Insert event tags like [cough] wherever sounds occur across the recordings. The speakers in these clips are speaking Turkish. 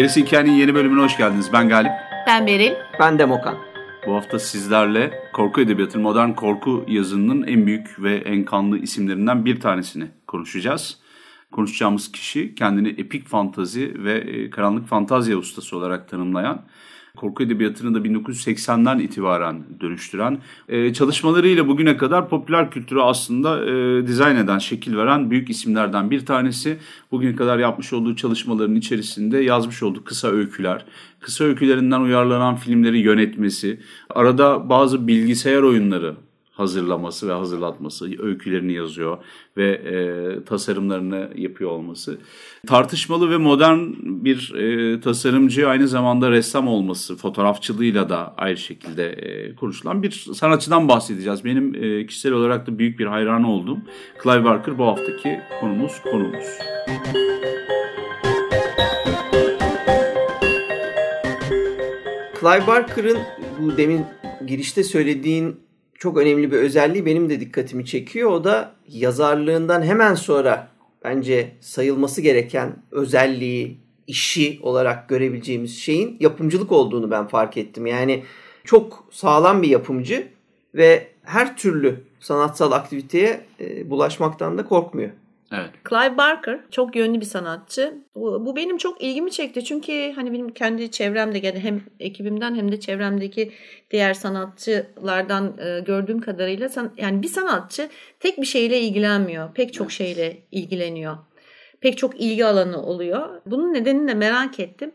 Gerisi Hikayenin yeni bölümüne hoş geldiniz. Ben Galip. Ben Beril. Ben Demokan. Bu hafta sizlerle korku edebiyatının, modern korku yazınının en büyük ve en kanlı isimlerinden bir tanesini konuşacağız. Konuşacağımız kişi kendini epik fantazi ve e, karanlık fantazya ustası olarak tanımlayan korku edebiyatını da 1980'den itibaren dönüştüren, e, çalışmalarıyla bugüne kadar popüler kültürü aslında e, dizayn eden, şekil veren büyük isimlerden bir tanesi. Bugüne kadar yapmış olduğu çalışmaların içerisinde yazmış olduğu kısa öyküler, kısa öykülerinden uyarlanan filmleri yönetmesi, arada bazı bilgisayar oyunları hazırlaması ve hazırlatması, öykülerini yazıyor ve e, tasarımlarını yapıyor olması. Tartışmalı ve modern bir e, tasarımcı aynı zamanda ressam olması, fotoğrafçılığıyla da ayrı şekilde e, konuşulan bir sanatçıdan bahsedeceğiz. Benim e, kişisel olarak da büyük bir hayranı olduğum Clive Barker bu haftaki konumuz konumuz. Clive Barker'ın bu demin girişte söylediğin çok önemli bir özelliği benim de dikkatimi çekiyor. O da yazarlığından hemen sonra bence sayılması gereken özelliği, işi olarak görebileceğimiz şeyin yapımcılık olduğunu ben fark ettim. Yani çok sağlam bir yapımcı ve her türlü sanatsal aktiviteye e, bulaşmaktan da korkmuyor. Evet. Clive Barker çok yönlü bir sanatçı. Bu, bu benim çok ilgimi çekti. Çünkü hani benim kendi çevremde yani hem ekibimden hem de çevremdeki diğer sanatçılardan e, gördüğüm kadarıyla san, yani bir sanatçı tek bir şeyle ilgilenmiyor. Pek çok evet. şeyle ilgileniyor. Pek çok ilgi alanı oluyor. Bunun nedenini de merak ettim.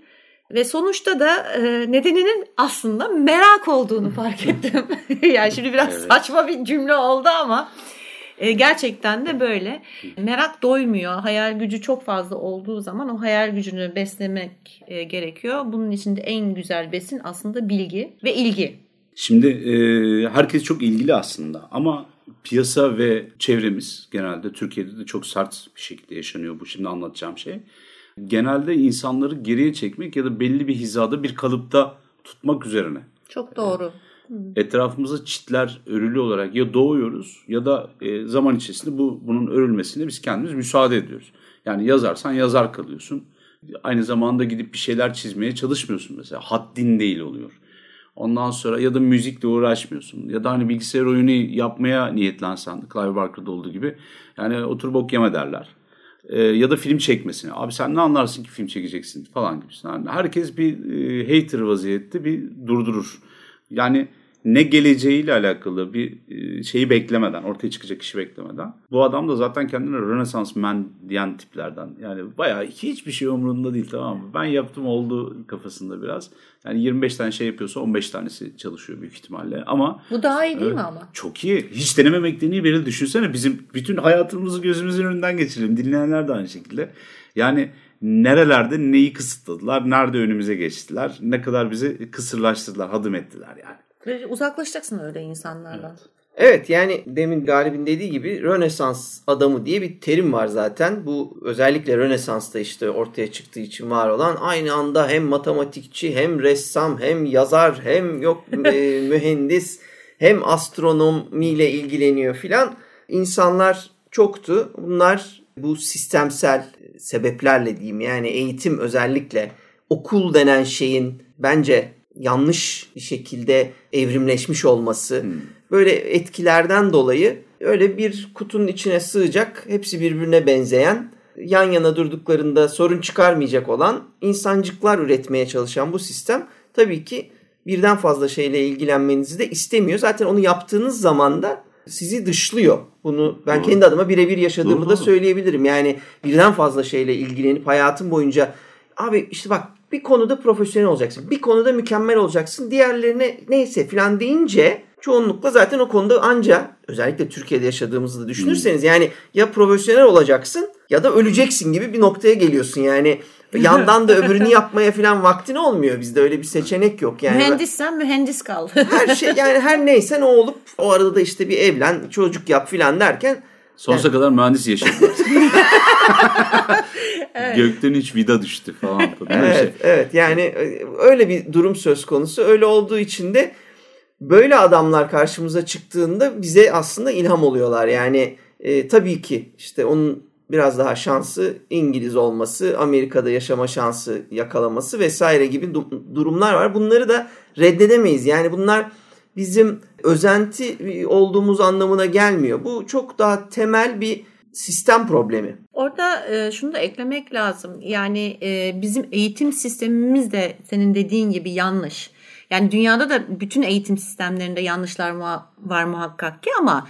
Ve sonuçta da e, nedeninin aslında merak olduğunu fark [laughs] ettim. [laughs] yani şimdi biraz evet. saçma bir cümle oldu ama e, gerçekten de böyle. Merak doymuyor. Hayal gücü çok fazla olduğu zaman o hayal gücünü beslemek e, gerekiyor. Bunun için de en güzel besin aslında bilgi ve ilgi. Şimdi e, herkes çok ilgili aslında ama piyasa ve çevremiz genelde Türkiye'de de çok sert bir şekilde yaşanıyor bu şimdi anlatacağım şey. Genelde insanları geriye çekmek ya da belli bir hizada bir kalıpta tutmak üzerine. Çok doğru. Etrafımıza çitler örülü olarak ya doğuyoruz ya da e, zaman içerisinde bu bunun örülmesine biz kendimiz müsaade ediyoruz. Yani yazarsan yazar kalıyorsun. Aynı zamanda gidip bir şeyler çizmeye çalışmıyorsun mesela. Haddin değil oluyor. Ondan sonra ya da müzikle uğraşmıyorsun. Ya da hani bilgisayar oyunu yapmaya niyetlensen Clive Barker'da olduğu gibi. Yani otur bok yeme derler. Ee, ya da film çekmesini. Abi sen ne anlarsın ki film çekeceksin falan gibi. Yani herkes bir e, hater vaziyette bir durdurur. Yani ne geleceğiyle alakalı bir e, şeyi beklemeden, ortaya çıkacak işi beklemeden. Bu adam da zaten kendine Rönesans man diyen tiplerden. Yani bayağı hiçbir şey umurunda değil tamam mı? Ben yaptım oldu kafasında biraz. Yani 25 tane şey yapıyorsa 15 tanesi çalışıyor büyük ihtimalle. Ama bu daha iyi değil evet, mi ama? Çok iyi. Hiç denememek de iyi. Beril düşünsene bizim bütün hayatımızı gözümüzün önünden geçirelim. Dinleyenler de aynı şekilde. Yani nerelerde neyi kısıtladılar, nerede önümüze geçtiler, ne kadar bizi kısırlaştırdılar, hadım ettiler yani. Uzaklaşacaksın öyle insanlardan. Evet. Evet yani demin Galip'in dediği gibi Rönesans adamı diye bir terim var zaten. Bu özellikle Rönesans'ta işte ortaya çıktığı için var olan aynı anda hem matematikçi hem ressam hem yazar hem yok [laughs] e, mühendis hem astronomiyle ilgileniyor filan. İnsanlar çoktu. Bunlar bu sistemsel sebeplerle diyeyim yani eğitim özellikle okul denen şeyin bence yanlış bir şekilde evrimleşmiş olması hmm. böyle etkilerden dolayı öyle bir kutunun içine sığacak hepsi birbirine benzeyen yan yana durduklarında sorun çıkarmayacak olan insancıklar üretmeye çalışan bu sistem tabii ki birden fazla şeyle ilgilenmenizi de istemiyor. Zaten onu yaptığınız zaman da sizi dışlıyor. Bunu ben Doğru. kendi adıma birebir yaşadığımı Doğru. da söyleyebilirim. Yani birden fazla şeyle ilgilenip hayatım boyunca abi işte bak bir konuda profesyonel olacaksın. Bir konuda mükemmel olacaksın. Diğerlerine neyse filan deyince çoğunlukla zaten o konuda anca özellikle Türkiye'de yaşadığımızı da düşünürseniz yani ya profesyonel olacaksın ya da öleceksin gibi bir noktaya geliyorsun. Yani yandan da [laughs] öbürünü yapmaya falan vaktin olmuyor. Bizde öyle bir seçenek yok. Yani Mühendissen mühendis kal. her şey yani her neyse ne olup o arada da işte bir evlen, çocuk yap filan derken Sonsuza kadar mühendis yaşadılar. [laughs] Gökten hiç vida düştü falan. Evet, Şey. evet. Yani e, öyle bir durum söz konusu. Öyle olduğu için de böyle adamlar karşımıza çıktığında bize aslında ilham oluyorlar. Yani e, tabii ki işte onun biraz daha şansı İngiliz olması, Amerika'da yaşama şansı yakalaması vesaire gibi du- durumlar var. Bunları da reddedemeyiz. Yani bunlar bizim özenti olduğumuz anlamına gelmiyor. Bu çok daha temel bir sistem problemi. Orada e, şunu da eklemek lazım. Yani e, bizim eğitim sistemimiz de senin dediğin gibi yanlış. Yani dünyada da bütün eğitim sistemlerinde yanlışlar var muhakkak ki ama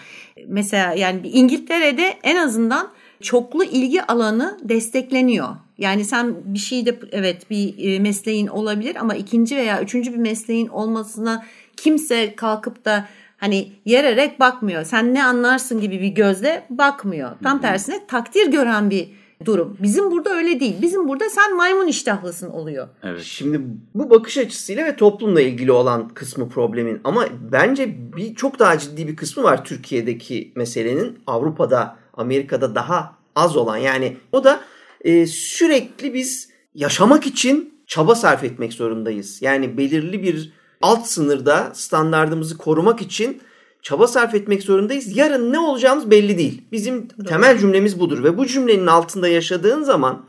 mesela yani İngiltere'de en azından çoklu ilgi alanı destekleniyor. Yani sen bir şeyde evet bir e, mesleğin olabilir ama ikinci veya üçüncü bir mesleğin olmasına kimse kalkıp da hani yererek bakmıyor. Sen ne anlarsın gibi bir gözle bakmıyor. Tam tersine takdir gören bir durum. Bizim burada öyle değil. Bizim burada sen maymun iştahlısın oluyor. Evet. Şimdi bu bakış açısıyla ve toplumla ilgili olan kısmı problemin ama bence bir çok daha ciddi bir kısmı var Türkiye'deki meselenin Avrupa'da, Amerika'da daha az olan. Yani o da e, sürekli biz yaşamak için çaba sarf etmek zorundayız. Yani belirli bir alt sınırda standardımızı korumak için çaba sarf etmek zorundayız. Yarın ne olacağımız belli değil. Bizim temel cümlemiz budur ve bu cümlenin altında yaşadığın zaman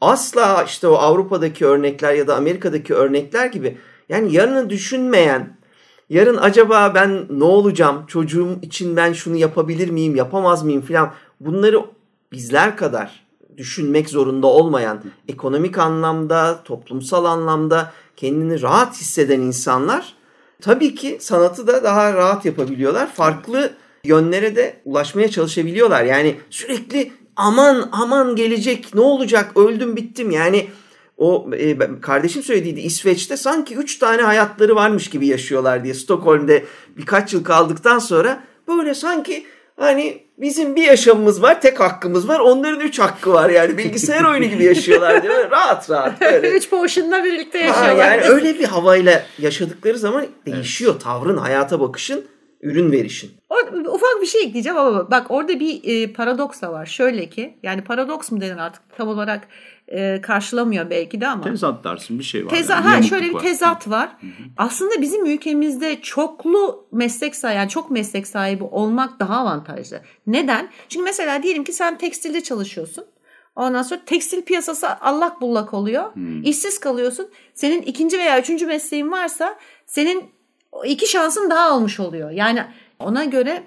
asla işte o Avrupa'daki örnekler ya da Amerika'daki örnekler gibi yani yarını düşünmeyen, yarın acaba ben ne olacağım, çocuğum için ben şunu yapabilir miyim, yapamaz mıyım filan? Bunları bizler kadar düşünmek zorunda olmayan, ekonomik anlamda, toplumsal anlamda kendini rahat hisseden insanlar tabii ki sanatı da daha rahat yapabiliyorlar. Farklı yönlere de ulaşmaya çalışabiliyorlar. Yani sürekli aman aman gelecek ne olacak? Öldüm bittim. Yani o e, kardeşim söylediydi İsveç'te sanki 3 tane hayatları varmış gibi yaşıyorlar diye Stockholm'de birkaç yıl kaldıktan sonra böyle sanki hani bizim bir yaşamımız var tek hakkımız var onların 3 hakkı var yani bilgisayar oyunu gibi yaşıyorlar diyor rahat rahat böyle. Üç potion'la birlikte Ha, yaşıyorlar. yani öyle bir havayla yaşadıkları zaman değişiyor tavrın hayata bakışın ürün verişin. Orada ufak bir şey ekleyeceğim ama bak orada bir e, paradoks da var. Şöyle ki yani paradoks mu denir artık tam olarak e, karşılamıyor belki de ama. Tezat dersin bir şey var. Teza, yani. ha şöyle bir var. tezat var. Aslında bizim ülkemizde çoklu meslek sahibi yani çok meslek sahibi olmak daha avantajlı. Neden? Çünkü mesela diyelim ki sen tekstilde çalışıyorsun. Ondan sonra tekstil piyasası allak bullak oluyor. İşsiz kalıyorsun. Senin ikinci veya üçüncü mesleğin varsa senin iki şansın daha olmuş oluyor. Yani ona göre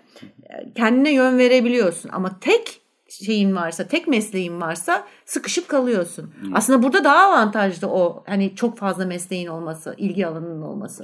kendine yön verebiliyorsun. Ama tek şeyin varsa, tek mesleğin varsa sıkışıp kalıyorsun. Aslında burada daha avantajlı o hani çok fazla mesleğin olması, ilgi alanının olması.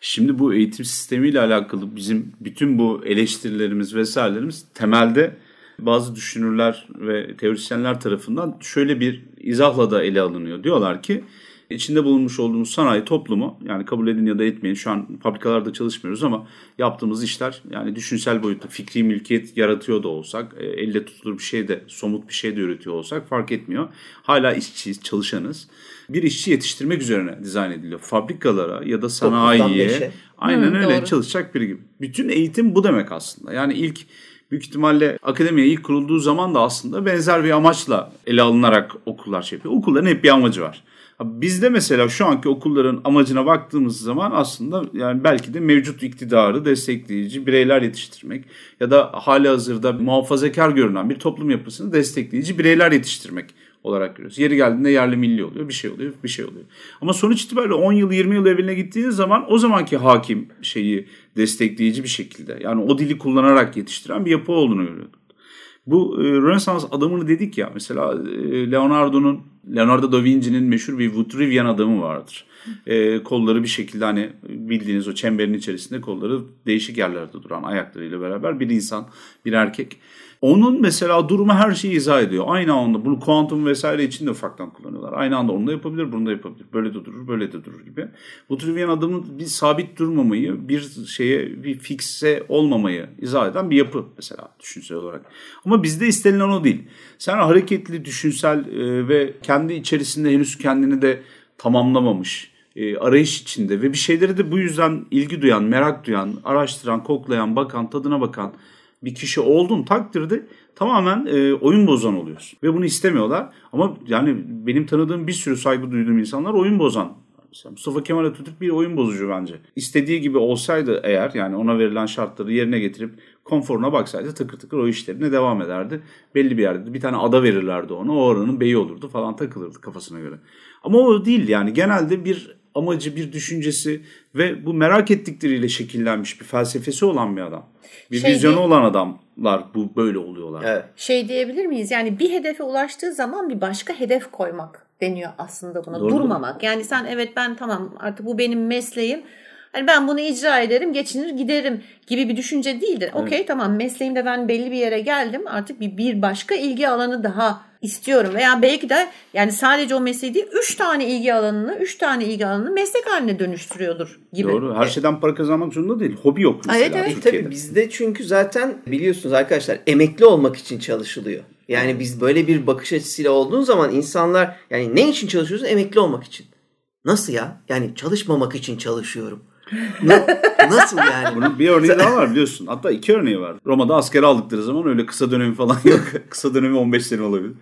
Şimdi bu eğitim sistemiyle alakalı bizim bütün bu eleştirilerimiz vesairelerimiz temelde bazı düşünürler ve teorisyenler tarafından şöyle bir izahla da ele alınıyor. Diyorlar ki içinde bulunmuş olduğumuz sanayi toplumu yani kabul edin ya da etmeyin şu an fabrikalarda çalışmıyoruz ama yaptığımız işler yani düşünsel boyutta fikri mülkiyet yaratıyor da olsak e, elle tutulur bir şey de somut bir şey de üretiyor olsak fark etmiyor. Hala işçiyiz, çalışanız. Bir işçi yetiştirmek üzerine dizayn ediliyor. Fabrikalara ya da sanayiye aynen Hı, öyle doğru. çalışacak biri gibi. Bütün eğitim bu demek aslında. Yani ilk büyük ihtimalle akademiye ilk kurulduğu zaman da aslında benzer bir amaçla ele alınarak okullar şey yapıyor. Okulların hep bir amacı var. Bizde mesela şu anki okulların amacına baktığımız zaman aslında yani belki de mevcut iktidarı destekleyici bireyler yetiştirmek ya da hali hazırda muhafazakar görünen bir toplum yapısını destekleyici bireyler yetiştirmek olarak görüyoruz. Yeri geldiğinde yerli milli oluyor, bir şey oluyor, bir şey oluyor. Ama sonuç itibariyle 10 yıl, 20 yıl evveline gittiğiniz zaman o zamanki hakim şeyi destekleyici bir şekilde yani o dili kullanarak yetiştiren bir yapı olduğunu görüyorduk. Bu e, Rönesans adamını dedik ya mesela e, Leonardo'nun Leonardo da Vinci'nin meşhur bir Vitruvian adamı vardır. E, kolları bir şekilde hani bildiğiniz o çemberin içerisinde kolları değişik yerlerde duran ayaklarıyla beraber bir insan, bir erkek. Onun mesela durumu her şeyi izah ediyor. Aynı anda bunu kuantum vesaire için de ufaktan kullanıyorlar. Aynı anda onu da yapabilir, bunu da yapabilir. Böyle de durur, böyle de durur gibi. Bu tür adamın bir sabit durmamayı, bir şeye, bir fikse olmamayı izah eden bir yapı mesela düşünsel olarak. Ama bizde istenilen o değil. Sen hareketli, düşünsel e, ve kendi içerisinde henüz kendini de tamamlamamış, e, arayış içinde ve bir şeyleri de bu yüzden ilgi duyan, merak duyan, araştıran, koklayan, bakan, tadına bakan bir kişi oldun takdirde tamamen e, oyun bozan oluyorsun. Ve bunu istemiyorlar. Ama yani benim tanıdığım bir sürü saygı duyduğum insanlar oyun bozan. Mesela Mustafa Kemal Atatürk bir oyun bozucu bence. İstediği gibi olsaydı eğer yani ona verilen şartları yerine getirip konforuna baksaydı tıkır tıkır o işlerine devam ederdi. Belli bir yerde bir tane ada verirlerdi ona. O oranın beyi olurdu falan takılırdı kafasına göre. Ama o değil yani genelde bir amacı, bir düşüncesi ve bu merak ettikleriyle şekillenmiş bir felsefesi olan bir adam. Bir şey vizyonu değil, olan adamlar bu böyle oluyorlar. Evet. Şey diyebilir miyiz? Yani bir hedefe ulaştığı zaman bir başka hedef koymak deniyor aslında buna. Doğru. Durmamak. Yani sen evet ben tamam artık bu benim mesleğim. Hani ben bunu icra ederim, geçinir giderim gibi bir düşünce değildir. Evet. Okey tamam mesleğimde ben belli bir yere geldim. Artık bir, bir başka ilgi alanı daha istiyorum. Veya belki de yani sadece o mesleği değil, üç tane ilgi alanını, üç tane ilgi alanını meslek haline dönüştürüyordur gibi. Doğru. Her şeyden para kazanmak zorunda değil. Hobi yok mesela evet, evet. Türkiye'de. Tabii bizde çünkü zaten biliyorsunuz arkadaşlar emekli olmak için çalışılıyor. Yani biz böyle bir bakış açısıyla olduğun zaman insanlar yani ne için çalışıyorsun? Emekli olmak için. Nasıl ya? Yani çalışmamak için çalışıyorum. Nasıl yani? Bunun bir örneği daha var biliyorsun. Hatta iki örneği var. Roma'da asker aldıkları zaman öyle kısa dönemi falan [laughs] yok. kısa dönemi 15 sene olabilir.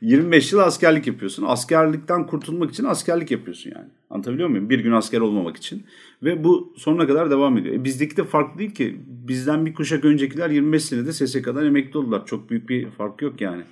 25 yıl askerlik yapıyorsun. Askerlikten kurtulmak için askerlik yapıyorsun yani. Anlatabiliyor muyum? Bir gün asker olmamak için. Ve bu sonuna kadar devam ediyor. E bizdeki de farklı değil ki. Bizden bir kuşak öncekiler 25 senede SSK'dan emekli oldular. Çok büyük bir fark yok yani.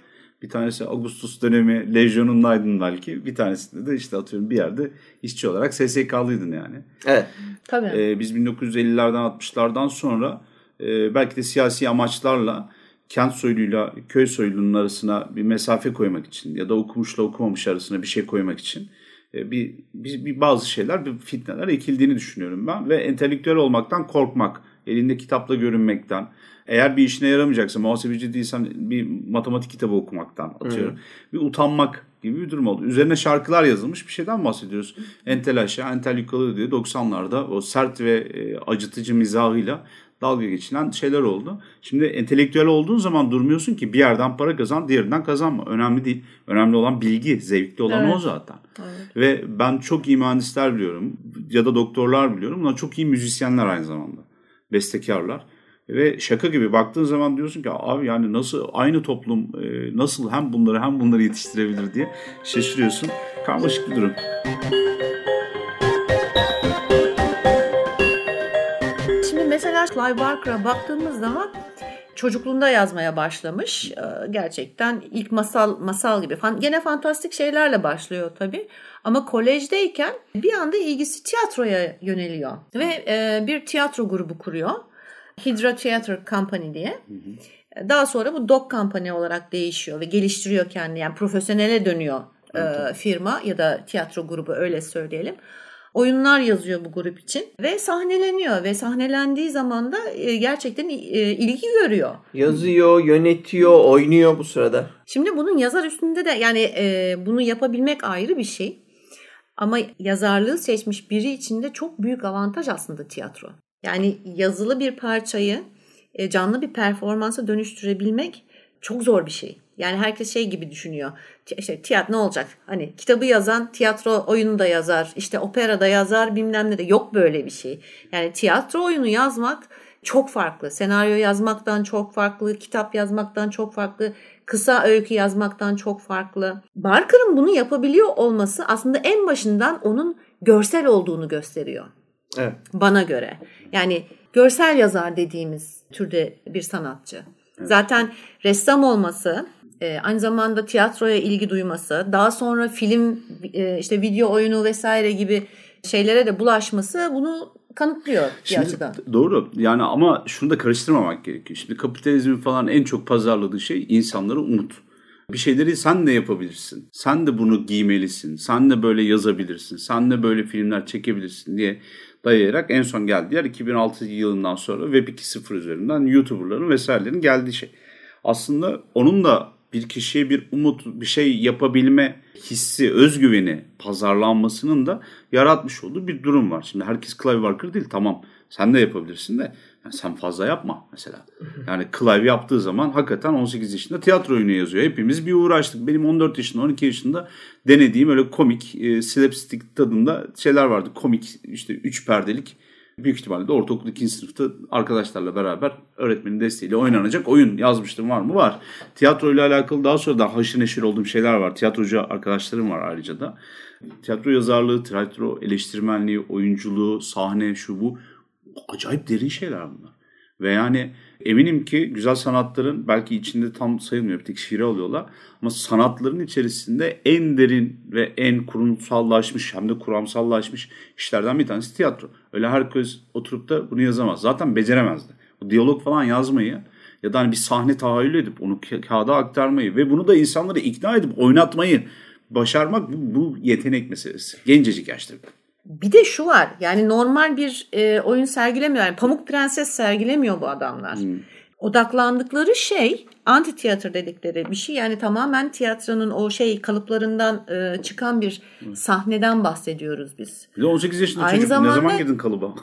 Bir tanesi Ağustos dönemi lejyonundaydın belki. Bir tanesinde de işte atıyorum bir yerde işçi olarak SSK'lıydın yani. Evet. Tabii. Ee, biz 1950'lerden 60'lardan sonra e, belki de siyasi amaçlarla kent soyluyla köy soylunun arasına bir mesafe koymak için ya da okumuşla okumamış arasına bir şey koymak için e, bir, bir, bir bazı şeyler, bir fitneler ekildiğini düşünüyorum ben ve entelektüel olmaktan korkmak, elinde kitapla görünmekten, eğer bir işine yaramayacaksa muhasebeci değilsen bir matematik kitabı okumaktan atıyorum. Hmm. Bir utanmak gibi bir durum oldu. Üzerine şarkılar yazılmış bir şeyden bahsediyoruz. Entel aşağı, entel yukarı diye 90'larda o sert ve e, acıtıcı mizahıyla dalga geçilen şeyler oldu. Şimdi entelektüel olduğun zaman durmuyorsun ki bir yerden para kazan, diğerinden kazanma. Önemli değil. Önemli olan bilgi, zevkli olan evet. o zaten. Evet. Ve ben çok iyi mühendisler biliyorum ya da doktorlar biliyorum. Bunlar çok iyi müzisyenler aynı zamanda. Bestekarlar. Ve şaka gibi baktığın zaman diyorsun ki abi yani nasıl aynı toplum e, nasıl hem bunları hem bunları yetiştirebilir diye şaşırıyorsun. Karmaşık bir durum. Şimdi mesela Clive Barker'a baktığımız zaman çocukluğunda yazmaya başlamış. E, gerçekten ilk masal masal gibi. Gene fantastik şeylerle başlıyor tabii. Ama kolejdeyken bir anda ilgisi tiyatroya yöneliyor. Ve e, bir tiyatro grubu kuruyor. Hydra Theatre Company diye. Hı hı. Daha sonra bu Dog Company olarak değişiyor ve geliştiriyor kendini. Yani profesyonele dönüyor e, firma ya da tiyatro grubu öyle söyleyelim. Oyunlar yazıyor bu grup için ve sahneleniyor ve sahnelendiği zaman da e, gerçekten e, ilgi görüyor. Yazıyor, yönetiyor, oynuyor bu sırada. Şimdi bunun yazar üstünde de yani e, bunu yapabilmek ayrı bir şey. Ama yazarlığı seçmiş biri için de çok büyük avantaj aslında tiyatro. Yani yazılı bir parçayı e, canlı bir performansa dönüştürebilmek çok zor bir şey. Yani herkes şey gibi düşünüyor. İşte tiyatro ne olacak? Hani kitabı yazan tiyatro oyunu da yazar. işte opera da yazar bilmem ne de. Yok böyle bir şey. Yani tiyatro oyunu yazmak çok farklı. Senaryo yazmaktan çok farklı. Kitap yazmaktan çok farklı. Kısa öykü yazmaktan çok farklı. Barker'ın bunu yapabiliyor olması aslında en başından onun görsel olduğunu gösteriyor. Evet. Bana göre. Yani görsel yazar dediğimiz türde bir sanatçı. Evet. Zaten ressam olması, e, aynı zamanda tiyatroya ilgi duyması, daha sonra film, e, işte video oyunu vesaire gibi şeylere de bulaşması bunu kanıtlıyor bir Şimdi, açıdan. Doğru. Yani ama şunu da karıştırmamak gerekiyor. Şimdi kapitalizmin falan en çok pazarladığı şey insanları umut. Bir şeyleri sen de yapabilirsin. Sen de bunu giymelisin. Sen de böyle yazabilirsin. Sen de böyle filmler çekebilirsin diye dayayarak en son geldiği yer 2006 yılından sonra Web 2.0 üzerinden YouTuber'ların vesairelerin geldiği şey. aslında onun da bir kişiye bir umut, bir şey yapabilme hissi, özgüveni pazarlanmasının da yaratmış olduğu bir durum var. Şimdi herkes Clive Barker değil tamam sen de yapabilirsin de yani sen fazla yapma mesela. Yani Clive yaptığı zaman hakikaten 18 yaşında tiyatro oyunu yazıyor. Hepimiz bir uğraştık. Benim 14 yaşında 12 yaşında denediğim öyle komik e, slapstick tadında şeyler vardı. Komik işte 3 perdelik büyük ihtimalle de ortaokul 2. sınıfta arkadaşlarla beraber öğretmenin desteğiyle oynanacak oyun yazmıştım var mı? Var. Tiyatro ile alakalı daha sonra da haşır neşir olduğum şeyler var. Tiyatrocu arkadaşlarım var ayrıca da. Tiyatro yazarlığı, tiyatro eleştirmenliği, oyunculuğu, sahne şu bu acayip derin şeyler bunlar. Ve yani eminim ki güzel sanatların belki içinde tam sayılmıyor bir tek şiiri alıyorlar. Ama sanatların içerisinde en derin ve en kurumsallaşmış hem de kuramsallaşmış işlerden bir tanesi tiyatro. Öyle herkes oturup da bunu yazamaz. Zaten beceremezdi. O diyalog falan yazmayı ya da hani bir sahne tahayyül edip onu kağıda aktarmayı ve bunu da insanları ikna edip oynatmayı başarmak bu, bu yetenek meselesi. Gencecik yaşta. Bir de şu var yani normal bir e, oyun sergilemiyor. Yani Pamuk Prenses sergilemiyor bu adamlar. Hmm. Odaklandıkları şey anti tiyatro dedikleri bir şey. Yani tamamen tiyatronun o şey kalıplarından e, çıkan bir sahneden bahsediyoruz biz. Bir de 18 yaşında Aynı çocuk zamanda, ne zaman girdin kalıba?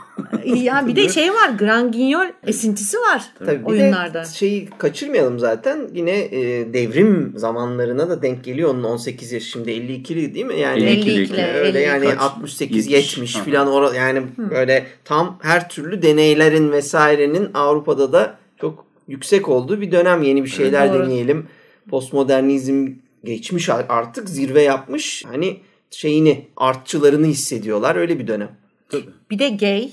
ya bir de şey var Grand Guignol esintisi var Tabii, oyunlarda. Bir de şeyi kaçırmayalım zaten. Yine e, devrim zamanlarına da denk geliyor onun 18 yaş şimdi 52'li değil mi? Yani 52'li. Öyle yani Kaç? 68 70 falan orada yani Hı. böyle tam her türlü deneylerin vesairenin Avrupa'da da çok yüksek olduğu bir dönem. Yeni bir şeyler evet, deneyelim. Postmodernizm geçmiş artık zirve yapmış. Hani şeyini artçılarını hissediyorlar. Öyle bir dönem. Bir de gay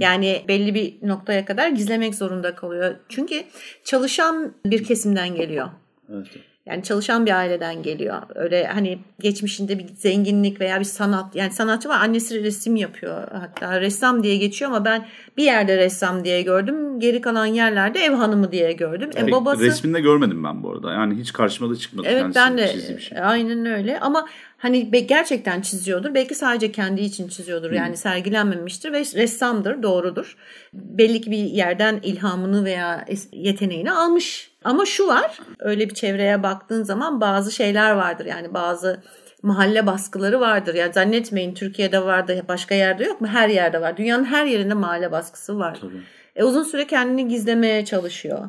Yani belli bir noktaya kadar gizlemek zorunda kalıyor. Çünkü çalışan bir kesimden geliyor. Evet. Yani çalışan bir aileden geliyor. Öyle hani geçmişinde bir zenginlik veya bir sanat. Yani sanatçı var annesi resim yapıyor. Hatta ressam diye geçiyor ama ben bir yerde ressam diye gördüm. Geri kalan yerlerde ev hanımı diye gördüm. E, babası... Resminde görmedim ben bu arada. Yani hiç karşıma da çıkmadı. Evet ben de şey. aynen öyle ama hani gerçekten çiziyordur. Belki sadece kendi için çiziyordur. Hmm. Yani sergilenmemiştir ve ressamdır, doğrudur. Belli ki bir yerden ilhamını veya yeteneğini almış. Ama şu var, öyle bir çevreye baktığın zaman bazı şeyler vardır. Yani bazı mahalle baskıları vardır. Yani zannetmeyin Türkiye'de vardı, başka yerde yok mu? Her yerde var. Dünyanın her yerinde mahalle baskısı var. Tabii. E, uzun süre kendini gizlemeye çalışıyor.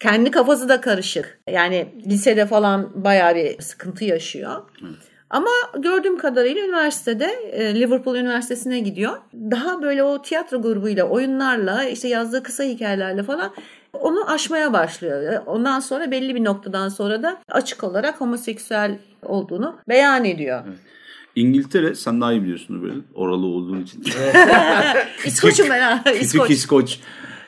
Kendi kafası da karışık. Yani lisede falan bayağı bir sıkıntı yaşıyor. Evet. Ama gördüğüm kadarıyla üniversitede e, Liverpool Üniversitesi'ne gidiyor. Daha böyle o tiyatro grubuyla, oyunlarla, işte yazdığı kısa hikayelerle falan onu aşmaya başlıyor. Ondan sonra belli bir noktadan sonra da açık olarak homoseksüel olduğunu beyan ediyor. Evet. İngiltere sen daha iyi biliyorsun böyle oralı olduğun için. [laughs] İskoç'um ben. İskoç. İskoç.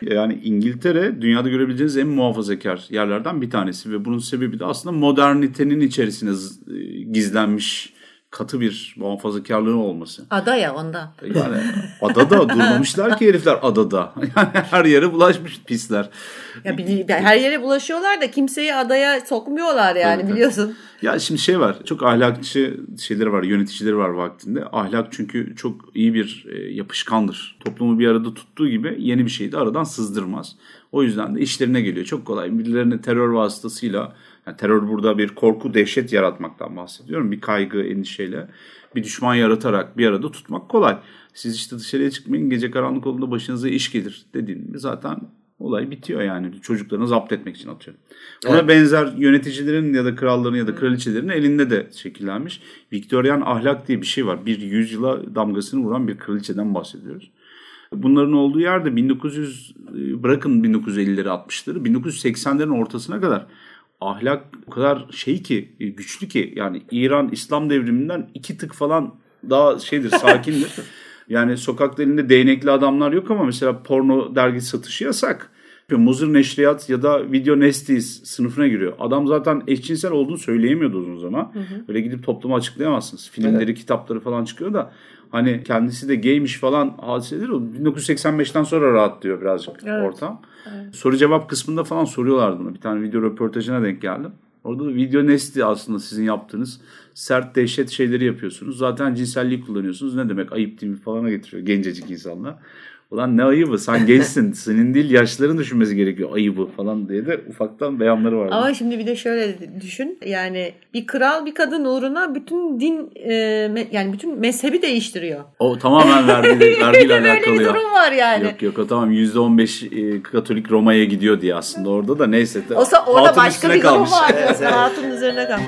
Yani İngiltere dünyada görebileceğiniz en muhafazakar yerlerden bir tanesi ve bunun sebebi de aslında modernitenin içerisine e, gizlenmiş katı bir muhafazakarlığı olması. Ada ya onda. Yani adada durmamışlar ki herifler adada. [laughs] Yani her yere bulaşmış pisler. Ya bir, her yere bulaşıyorlar da kimseyi adaya sokmuyorlar yani evet, biliyorsun. Ya şimdi şey var çok ahlakçı şeyleri var yöneticileri var vaktinde. Ahlak çünkü çok iyi bir e, yapışkandır. Toplumu bir arada tuttuğu gibi yeni bir şeyi de aradan sızdırmaz. O yüzden de işlerine geliyor. Çok kolay birilerine terör vasıtasıyla yani terör burada bir korku, dehşet yaratmaktan bahsediyorum. Bir kaygı, endişeyle bir düşman yaratarak bir arada tutmak kolay. Siz işte dışarıya çıkmayın gece karanlık olduğunda başınıza iş gelir dediğinde zaten olay bitiyor yani. Çocuklarını zapt etmek için atıyor. Buna evet. benzer yöneticilerin ya da kralların ya da kraliçelerin elinde de şekillenmiş. Viktoryan ahlak diye bir şey var. Bir yüzyıla damgasını vuran bir kraliçeden bahsediyoruz. Bunların olduğu yerde 1900 bırakın 1950'leri 60'ları 1980'lerin ortasına kadar ahlak o kadar şey ki e, güçlü ki yani İran İslam devriminden iki tık falan daha şeydir [laughs] sakindir. yani sokakta elinde değnekli adamlar yok ama mesela porno dergi satışı yasak. Muzır Neşriyat ya da Video Nestis sınıfına giriyor. Adam zaten eşcinsel olduğunu söyleyemiyordu uzun zaman. Hı hı. Öyle gidip topluma açıklayamazsınız. Filmleri, evet. kitapları falan çıkıyor da hani kendisi de gaymiş falan hadiseleri 1985'ten sonra rahat diyor birazcık evet. ortam. Evet. Soru cevap kısmında falan soruyorlardı bunu. Bir tane video röportajına denk geldim. Orada da video nesti aslında sizin yaptığınız sert dehşet şeyleri yapıyorsunuz. Zaten cinselliği kullanıyorsunuz. Ne demek ayıp değil mi falana getiriyor gencecik insanlar. Ulan ne ayıbı sen gençsin senin değil yaşların düşünmesi gerekiyor ayıbı falan diye de ufaktan beyanları var. Ama şimdi bir de şöyle düşün yani bir kral bir kadın uğruna bütün din e, yani bütün mezhebi değiştiriyor. O tamamen vergi, [laughs] vergiyle alakalı böyle bir durum var yani. Yok yok o tamam %15 e, Katolik Roma'ya gidiyor diye aslında orada da neyse. Olsa orada başka bir durum var. Hatun üzerine kalmış.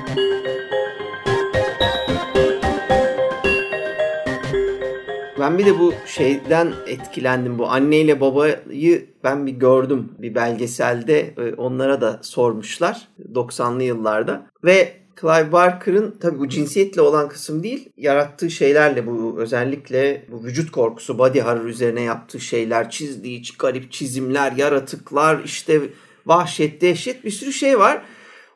Ben bir de bu şeyden etkilendim. Bu anneyle babayı ben bir gördüm bir belgeselde. Ee, onlara da sormuşlar 90'lı yıllarda. Ve Clive Barker'ın tabii bu cinsiyetle olan kısım değil, yarattığı şeylerle bu özellikle bu vücut korkusu, body horror üzerine yaptığı şeyler, çizdiği garip çizimler, yaratıklar, işte vahşet, dehşet bir sürü şey var.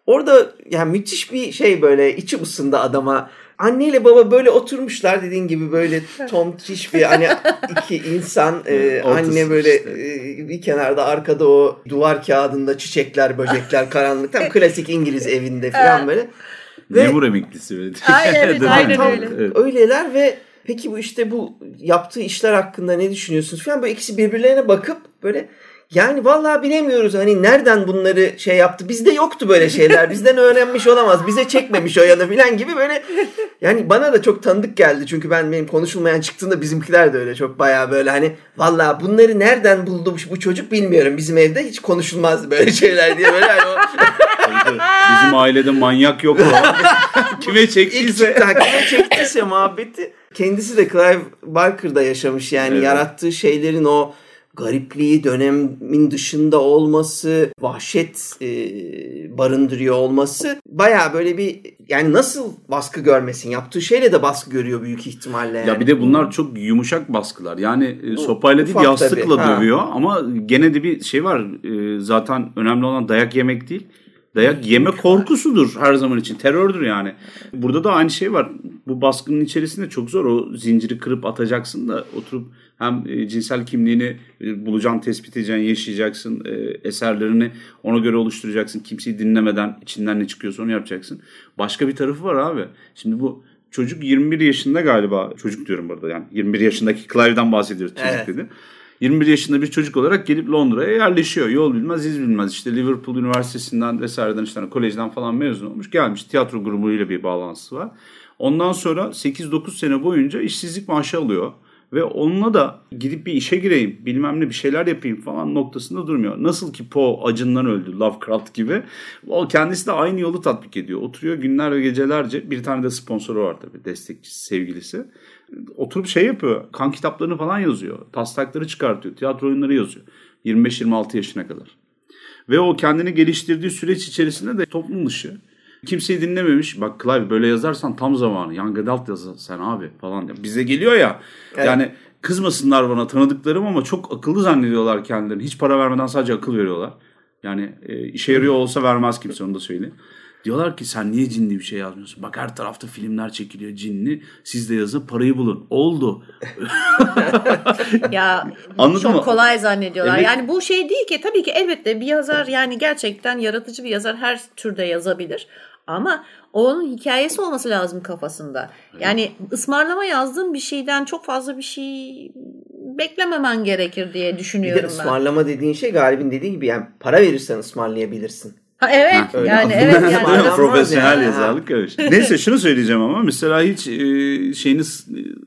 Orada yani müthiş bir şey böyle içi ısındı adama anneyle baba böyle oturmuşlar dediğin gibi böyle [laughs] tomtiş bir hani iki insan [laughs] e, anne böyle işte. e, bir kenarda arkada o duvar kağıdında çiçekler böcekler karanlık tam [laughs] klasik İngiliz evinde falan böyle. Ve, Memur emeklisi böyle. Aynen, evet, aynen tam öyle. Evet. Öyleler ve peki bu işte bu yaptığı işler hakkında ne düşünüyorsunuz falan böyle ikisi birbirlerine bakıp böyle yani vallahi bilemiyoruz hani nereden bunları şey yaptı. Bizde yoktu böyle şeyler. Bizden öğrenmiş olamaz. Bize çekmemiş o yana filan gibi böyle. Yani bana da çok tanıdık geldi. Çünkü ben benim konuşulmayan çıktığında bizimkiler de öyle çok bayağı böyle hani vallahi bunları nereden buldu bu çocuk bilmiyorum. Bizim evde hiç konuşulmazdı böyle şeyler diye böyle hani o... Bizim ailede manyak yok [laughs] kime çektiyse. İlk kime çektiyse muhabbeti. Kendisi de Clive Barker'da yaşamış yani evet. yarattığı şeylerin o garipliği, dönemin dışında olması, vahşet e, barındırıyor olması baya böyle bir yani nasıl baskı görmesin? Yaptığı şeyle de baskı görüyor büyük ihtimalle. Yani. Ya bir de bunlar çok yumuşak baskılar. Yani e, sopayla değil yastıkla tabii. dövüyor ama gene de bir şey var. E, zaten önemli olan dayak yemek değil. Dayak yeme korkusudur her zaman için. Terördür yani. Burada da aynı şey var. Bu baskının içerisinde çok zor. O zinciri kırıp atacaksın da oturup hem e, cinsel kimliğini e, bulacaksın, tespit edeceksin, yaşayacaksın. E, eserlerini ona göre oluşturacaksın. Kimseyi dinlemeden içinden ne çıkıyorsa onu yapacaksın. Başka bir tarafı var abi. Şimdi bu çocuk 21 yaşında galiba. Çocuk diyorum burada yani. 21 yaşındaki Clive'den bahsediyoruz. Çocuk evet. dedi. 21 yaşında bir çocuk olarak gelip Londra'ya yerleşiyor. Yol bilmez, iz bilmez. İşte Liverpool Üniversitesi'nden vesaireden işte kolejden falan mezun olmuş. Gelmiş tiyatro grubuyla bir bağlantısı var. Ondan sonra 8-9 sene boyunca işsizlik maaşı alıyor. Ve onunla da gidip bir işe gireyim, bilmem ne bir şeyler yapayım falan noktasında durmuyor. Nasıl ki Poe acından öldü Lovecraft gibi. O kendisi de aynı yolu tatbik ediyor. Oturuyor günler ve gecelerce bir tane de sponsoru var tabii destekçisi, sevgilisi. Oturup şey yapıyor, kan kitaplarını falan yazıyor. Taslakları çıkartıyor, tiyatro oyunları yazıyor. 25-26 yaşına kadar. Ve o kendini geliştirdiği süreç içerisinde de toplum dışı Kimseyi dinlememiş. Bak Clive böyle yazarsan tam zamanı. Young Adult yaz sen abi falan. Bize geliyor ya. Evet. Yani kızmasınlar bana tanıdıklarım ama çok akıllı zannediyorlar kendilerini. Hiç para vermeden sadece akıl veriyorlar. Yani e, işe yarıyor olsa vermez kimse onu da söyleyeyim. Diyorlar ki sen niye cinli bir şey yazmıyorsun? Bak her tarafta filmler çekiliyor cinli. Siz de yazın parayı bulun. Oldu. ya [laughs] Anladın çok mı? kolay zannediyorlar. Evet. Yani bu şey değil ki tabii ki elbette bir yazar yani gerçekten yaratıcı bir yazar her türde yazabilir. Ama onun hikayesi olması lazım kafasında. Yani ısmarlama yazdığın bir şeyden çok fazla bir şey beklememen gerekir diye düşünüyorum bir de ısmarlama ben. dediğin şey Galip'in dediği gibi yani para verirsen ısmarlayabilirsin. Ha, evet ha, yani [laughs] evet yani. Profesyonel yani. yazarlık öyle şey. Neyse şunu söyleyeceğim ama mesela hiç e, şeyini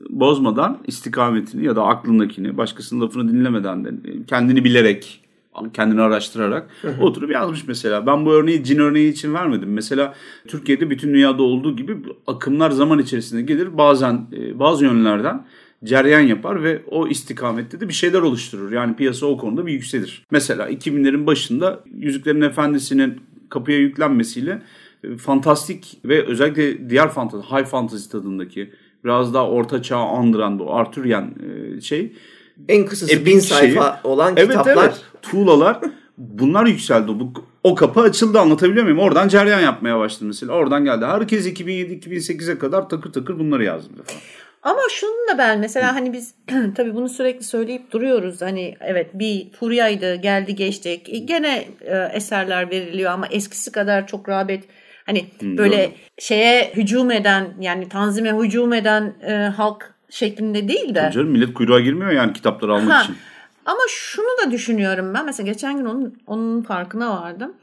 bozmadan istikametini ya da aklındakini başkasının lafını dinlemeden de kendini bilerek kendini araştırarak oturup yazmış mesela. Ben bu örneği cin örneği için vermedim. Mesela Türkiye'de bütün dünyada olduğu gibi akımlar zaman içerisinde gelir. Bazen e, bazı yönlerden ceryan yapar ve o istikamette de bir şeyler oluşturur. Yani piyasa o konuda bir yükselir. Mesela 2000'lerin başında Yüzüklerin Efendisi'nin kapıya yüklenmesiyle e, fantastik ve özellikle diğer fantasy, high fantasy tadındaki biraz daha orta çağ andıran bu Arthurian e, şey en kısası bin sayfa şeyi. olan evet, kitaplar. Evet tuğlalar bunlar yükseldi. Bu, o kapı açıldı anlatabiliyor muyum? Oradan ceryan yapmaya başladı mesela. Oradan geldi. Herkes 2007-2008'e kadar takır takır bunları yazdı falan. Ama şunu da ben mesela hani biz [clears throat] tabii bunu sürekli söyleyip duruyoruz. Hani evet bir furyaydı geldi geçti. Gene e, eserler veriliyor ama eskisi kadar çok rağbet hani böyle Doğru. şeye hücum eden yani tanzime hücum eden e, halk şeklinde değil de. Canım millet kuyruğa girmiyor yani kitapları almak Ha. için. Ama şunu da düşünüyorum ben. Mesela geçen gün onun, onun farkına vardım.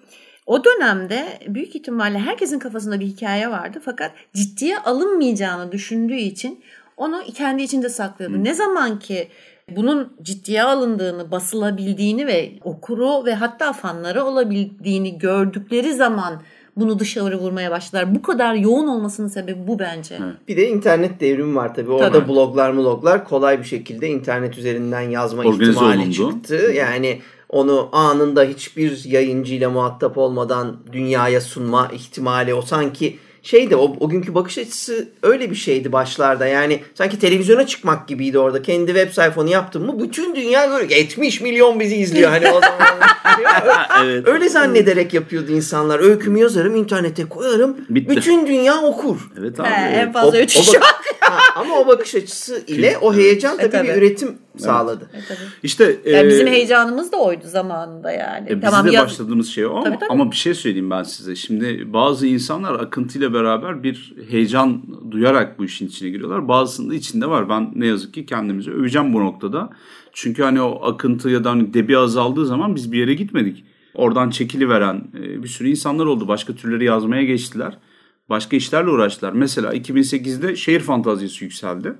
O dönemde büyük ihtimalle herkesin kafasında bir hikaye vardı. Fakat ciddiye alınmayacağını düşündüğü için onu kendi içinde saklıyordu. Ne zaman ki bunun ciddiye alındığını, basılabildiğini ve okuru ve hatta fanları olabildiğini gördükleri zaman bunu dışarı vurmaya başladılar. Bu kadar yoğun olmasının sebebi bu bence. Bir de internet devrimi var tabii. Orada Tabii. bloglar bloglar kolay bir şekilde internet üzerinden yazma Organize ihtimali olundu. çıktı. Yani onu anında hiçbir yayıncıyla muhatap olmadan dünyaya sunma ihtimali o sanki şeydi o, o günkü bakış açısı öyle bir şeydi başlarda. Yani sanki televizyona çıkmak gibiydi orada. Kendi web sayfanı yaptın mı bütün dünya böyle 70 milyon bizi izliyor hani o zaman. [laughs] Evet. öyle zannederek yapıyordu insanlar. Öykümü yazarım internete koyarım. Bitti. Bütün dünya okur. Evet abi. He, en fazla o üç kişi bak- var. Ha, ama o bakış açısı ile o heyecan tabii, E, tabii. bir üretim sağladı. İşte Yani e, bizim heyecanımız da oydu zamanında yani. E, tamam bizim de yaz- başladığımız şey o ama, Tabii, tabii. ama bir şey söyleyeyim ben size. Şimdi bazı insanlar akıntıyla beraber bir heyecan duyarak bu işin içine giriyorlar. Bazısının da içinde var. Ben ne yazık ki kendimizi öveceğim bu noktada. Çünkü hani o akıntı ya da hani debi azaldığı zaman biz bir yere gitmedik. Oradan çekili veren bir sürü insanlar oldu. Başka türleri yazmaya geçtiler. Başka işlerle uğraştılar. Mesela 2008'de şehir fantazisi yükseldi.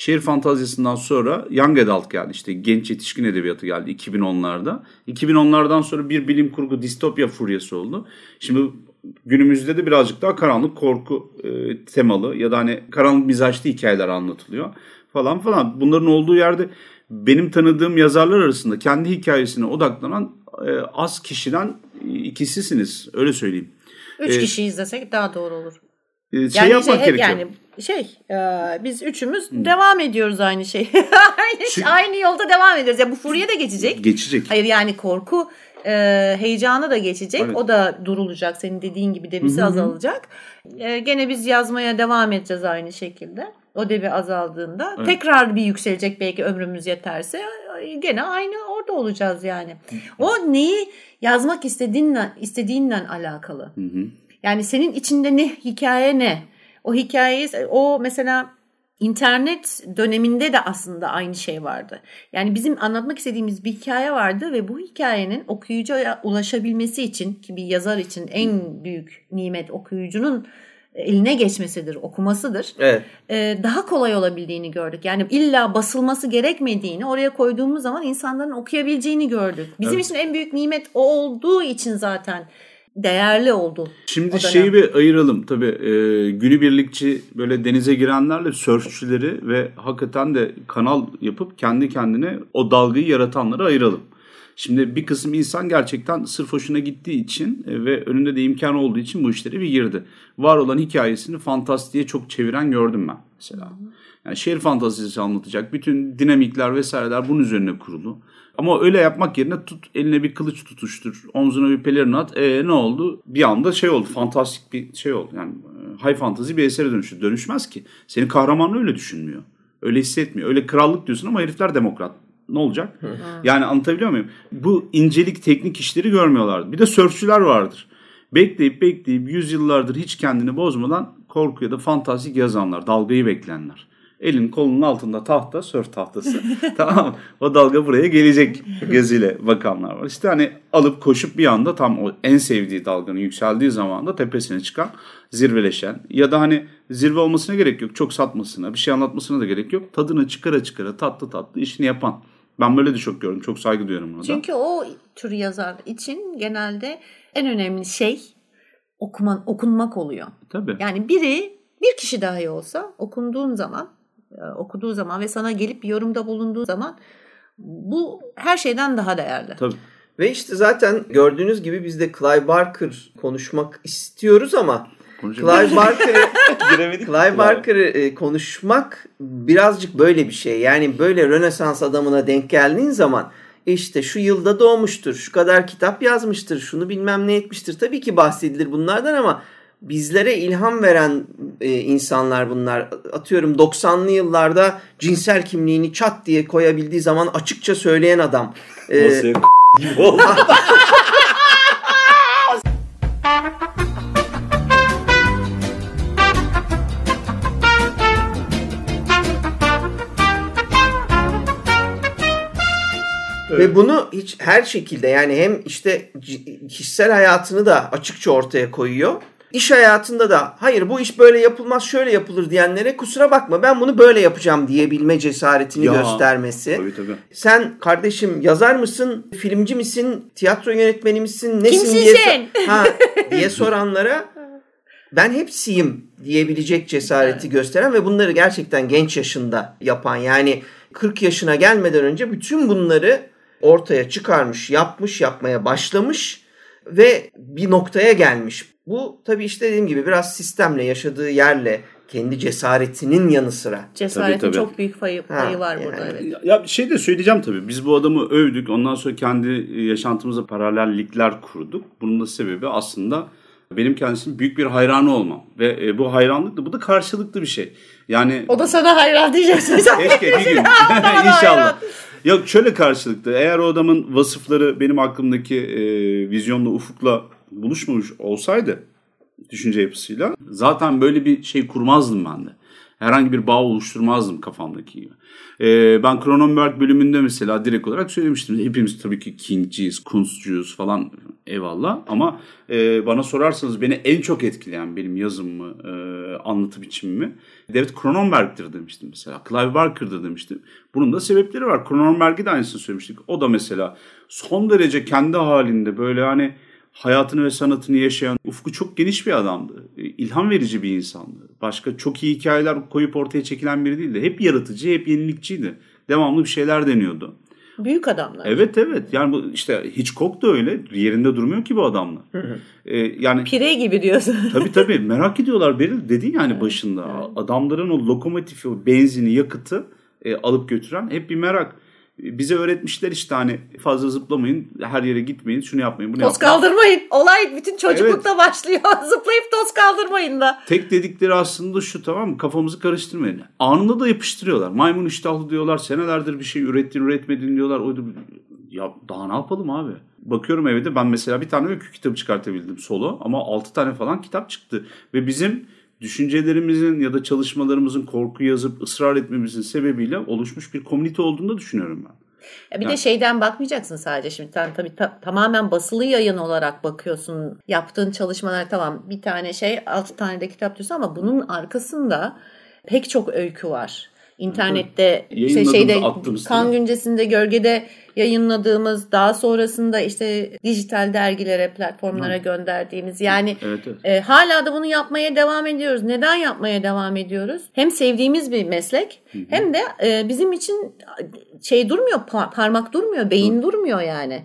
Şehir fantazisinden sonra Young Adult geldi işte genç yetişkin edebiyatı geldi 2010'larda. 2010'lardan sonra bir bilim kurgu distopya furyası oldu. Şimdi günümüzde de birazcık daha karanlık korku e, temalı ya da hani karanlık mizaçlı hikayeler anlatılıyor falan falan. Bunların olduğu yerde benim tanıdığım yazarlar arasında kendi hikayesine odaklanan e, az kişiden ikisisiniz öyle söyleyeyim. Üç e, kişi izlesek daha doğru olur. E, şey Yani yapmak şey, gerekiyor. yani şey e, biz üçümüz devam ediyoruz aynı şey. [laughs] aynı, Çünkü- aynı yolda devam ediyoruz. Ya bu furya da geçecek. Geçecek. Hayır yani korku e, heyecanı da geçecek. Evet. O da durulacak. Senin dediğin gibi debisi azalacak. E, gene biz yazmaya devam edeceğiz aynı şekilde. O debi azaldığında Evet. tekrar bir yükselecek belki ömrümüz yeterse gene aynı orada olacağız yani. O neyi yazmak istediğinle istediğinle alakalı. Hı hı. Yani senin içinde ne hikaye ne? O hikayeyi o mesela internet döneminde de aslında aynı şey vardı. Yani bizim anlatmak istediğimiz bir hikaye vardı ve bu hikayenin okuyucuya ulaşabilmesi için ki bir yazar için en büyük nimet okuyucunun eline geçmesidir, okumasıdır. Evet. Ee, daha kolay olabildiğini gördük. Yani illa basılması gerekmediğini oraya koyduğumuz zaman insanların okuyabileceğini gördük. Bizim Evet. için en büyük nimet o olduğu için zaten değerli oldu. Şimdi şeyi bir ayıralım tabii e, günübirlikçi böyle denize girenlerle sörfçüleri ve hakikaten de kanal yapıp kendi kendine o dalgayı yaratanları ayıralım. Şimdi bir kısım insan gerçekten sırf hoşuna gittiği için e, ve önünde de imkan olduğu için bu işlere bir girdi. Var olan hikayesini fantastiğe çok çeviren gördüm ben mesela. Yani şehir fantazisi anlatacak bütün dinamikler vesaireler bunun üzerine kurulu. Ama öyle yapmak yerine tut eline bir kılıç tutuştur, omzuna bir pelerin at. E ne oldu? Bir anda şey oldu, fantastik bir şey oldu. Yani e, high fantasy bir esere dönüştü. Dönüşmez ki. Senin kahramanın öyle düşünmüyor. Öyle hissetmiyor. Öyle krallık diyorsun ama herifler demokrat. Ne olacak? Yani anlatabiliyor muyum? Bu incelik, teknik işleri görmüyorlardı. Bir de sörfçüler vardır. Bekleyip bekleyip yüzyıllardır hiç kendini bozmadan korku ya da fantastik yazanlar, dalgayı bekleyenler. Elin kolunun altında tahta, sörf tahtası. [laughs] tamam mı? O dalga buraya gelecek gözüyle bakanlar var. İşte hani alıp koşup bir anda tam o en sevdiği dalganın yükseldiği zaman da tepesine çıkan, zirveleşen ya da hani zirve olmasına gerek yok. Çok satmasına, bir şey anlatmasına da gerek yok. Tadını çıkara çıkara tatlı tatlı işini yapan. Ben böyle de çok gördüm. Çok saygı duyuyorum da. Çünkü o tür yazar için genelde en önemli şey okuman, okunmak oluyor. Tabii. Yani biri bir kişi dahi olsa okunduğun zaman, okuduğu zaman ve sana gelip bir yorumda bulunduğu zaman bu her şeyden daha değerli. Tabii. Ve işte zaten gördüğünüz gibi biz de Clive Barker konuşmak istiyoruz ama. Clive Barker'ı [laughs] Giremedik. Clive Barker'ı e, konuşmak birazcık böyle bir şey. Yani böyle Rönesans adamına denk geldiğin zaman işte şu yılda doğmuştur, şu kadar kitap yazmıştır, şunu bilmem ne etmiştir. Tabii ki bahsedilir bunlardan ama bizlere ilham veren e, insanlar bunlar. Atıyorum 90'lı yıllarda cinsel kimliğini çat diye koyabildiği zaman açıkça söyleyen adam. Ee, Nasıl [laughs] Ve bunu hiç her şekilde yani hem işte kişisel hayatını da açıkça ortaya koyuyor İş hayatında da hayır bu iş böyle yapılmaz şöyle yapılır diyenlere kusura bakma ben bunu böyle yapacağım diyebilme cesaretini Ya, göstermesi. Tabii tabii. Sen kardeşim yazar mısın, filmci misin, tiyatro yönetmeni misin, nesin Kimsin diye, sen? ha, [laughs] diye soranlara ben hepsiyim diyebilecek cesareti gösteren ve bunları gerçekten genç yaşında yapan yani 40 yaşına gelmeden önce bütün bunları ortaya çıkarmış, yapmış, yapmaya başlamış ve bir noktaya gelmiş. Bu tabii işte dediğim gibi biraz sistemle, yaşadığı yerle, kendi cesaretinin yanı sıra. Cesaretin Tabii, tabii. çok büyük payı, Ha, payı var burada yani. evet. Ya bir şey de söyleyeceğim tabii. Biz bu adamı övdük. Ondan sonra kendi yaşantımıza paralellikler kurduk. Bunun da sebebi aslında benim kendisinin büyük bir hayranı olmam. Ve e, bu hayranlık da bu da karşılıklı bir şey. Yani O da sana hayran diyeceksin. [laughs] keşke bir gün [laughs] inşallah. Yok şöyle karşılıklı. Eğer o adamın vasıfları benim aklımdaki e, vizyonla, ufukla buluşmamış olsaydı düşünce yapısıyla zaten böyle bir şey kurmazdım ben de. Herhangi bir bağ oluşturmazdım kafamdaki gibi. Ee, ben Cronenberg bölümünde mesela direkt olarak söylemiştim. Hepimiz tabii ki King'ciyiz, Kunst'cuyuz falan eyvallah. Ama e, bana sorarsanız beni en çok etkileyen benim yazımımı, e, anlatı biçimimi David Cronenberg'tir demiştim mesela. Clive Barker'dır demiştim. Bunun da sebepleri var. Cronenberg'e de aynısını söylemiştik. O da mesela son derece kendi halinde böyle hani hayatını ve sanatını yaşayan ufku çok geniş bir adamdı. E, İlham verici bir insandı. Başka çok iyi hikayeler koyup ortaya çekilen biri değildi. Hep yaratıcı, hep yenilikçiydi. Devamlı bir şeyler deniyordu. Büyük adamlar. Evet evet. Yani bu işte Hitchcock da öyle. Yerinde durmuyor ki bu adamlar. E, yani Pire gibi diyorsun. [laughs] tabii tabii merak ediyorlar. Beril dedin yani başında. Adamların o lokomotifi, o benzini, yakıtı e, alıp götüren hep bir merak. Bize öğretmişler işte hani fazla zıplamayın, her yere gitmeyin, şunu yapmayın, bunu Toz yapmayın. kaldırmayın. Olay bütün çocuklukta başlıyor. [laughs] Zıplayıp toz kaldırmayın da. Tek dedikleri aslında şu tamam mı? Kafamızı karıştırmayın. Anında da yapıştırıyorlar. Maymun iştahlı diyorlar. Senelerdir bir şey ürettin üretmedin diyorlar. Oydu. Ya daha ne yapalım abi? Bakıyorum evde ben mesela bir tane öykü kitabı çıkartabildim solo. Ama 6 tane falan kitap çıktı. Ve bizim düşüncelerimizin ya da çalışmalarımızın korku yazıp ısrar etmemizin sebebiyle oluşmuş bir komünite olduğunu da düşünüyorum ben. Ya bir Yani- de şeyden bakmayacaksın sadece şimdi sen tabii ta- tamamen basılı yayın olarak bakıyorsun. Yaptığın çalışmalar tamam bir tane şey altı tane de kitap diyorsun ama bunun arkasında pek çok öykü var. İnternette işte şeyde kan güncesinde gölgede yayınladığımız daha sonrasında işte dijital dergilere platformlara gönderdiğimiz yani Evet evet. e, hala da bunu yapmaya devam ediyoruz. Neden yapmaya devam ediyoruz? Hem sevdiğimiz bir meslek hem de e, bizim için şey durmuyor, pa- parmak durmuyor, beyin durmuyor yani.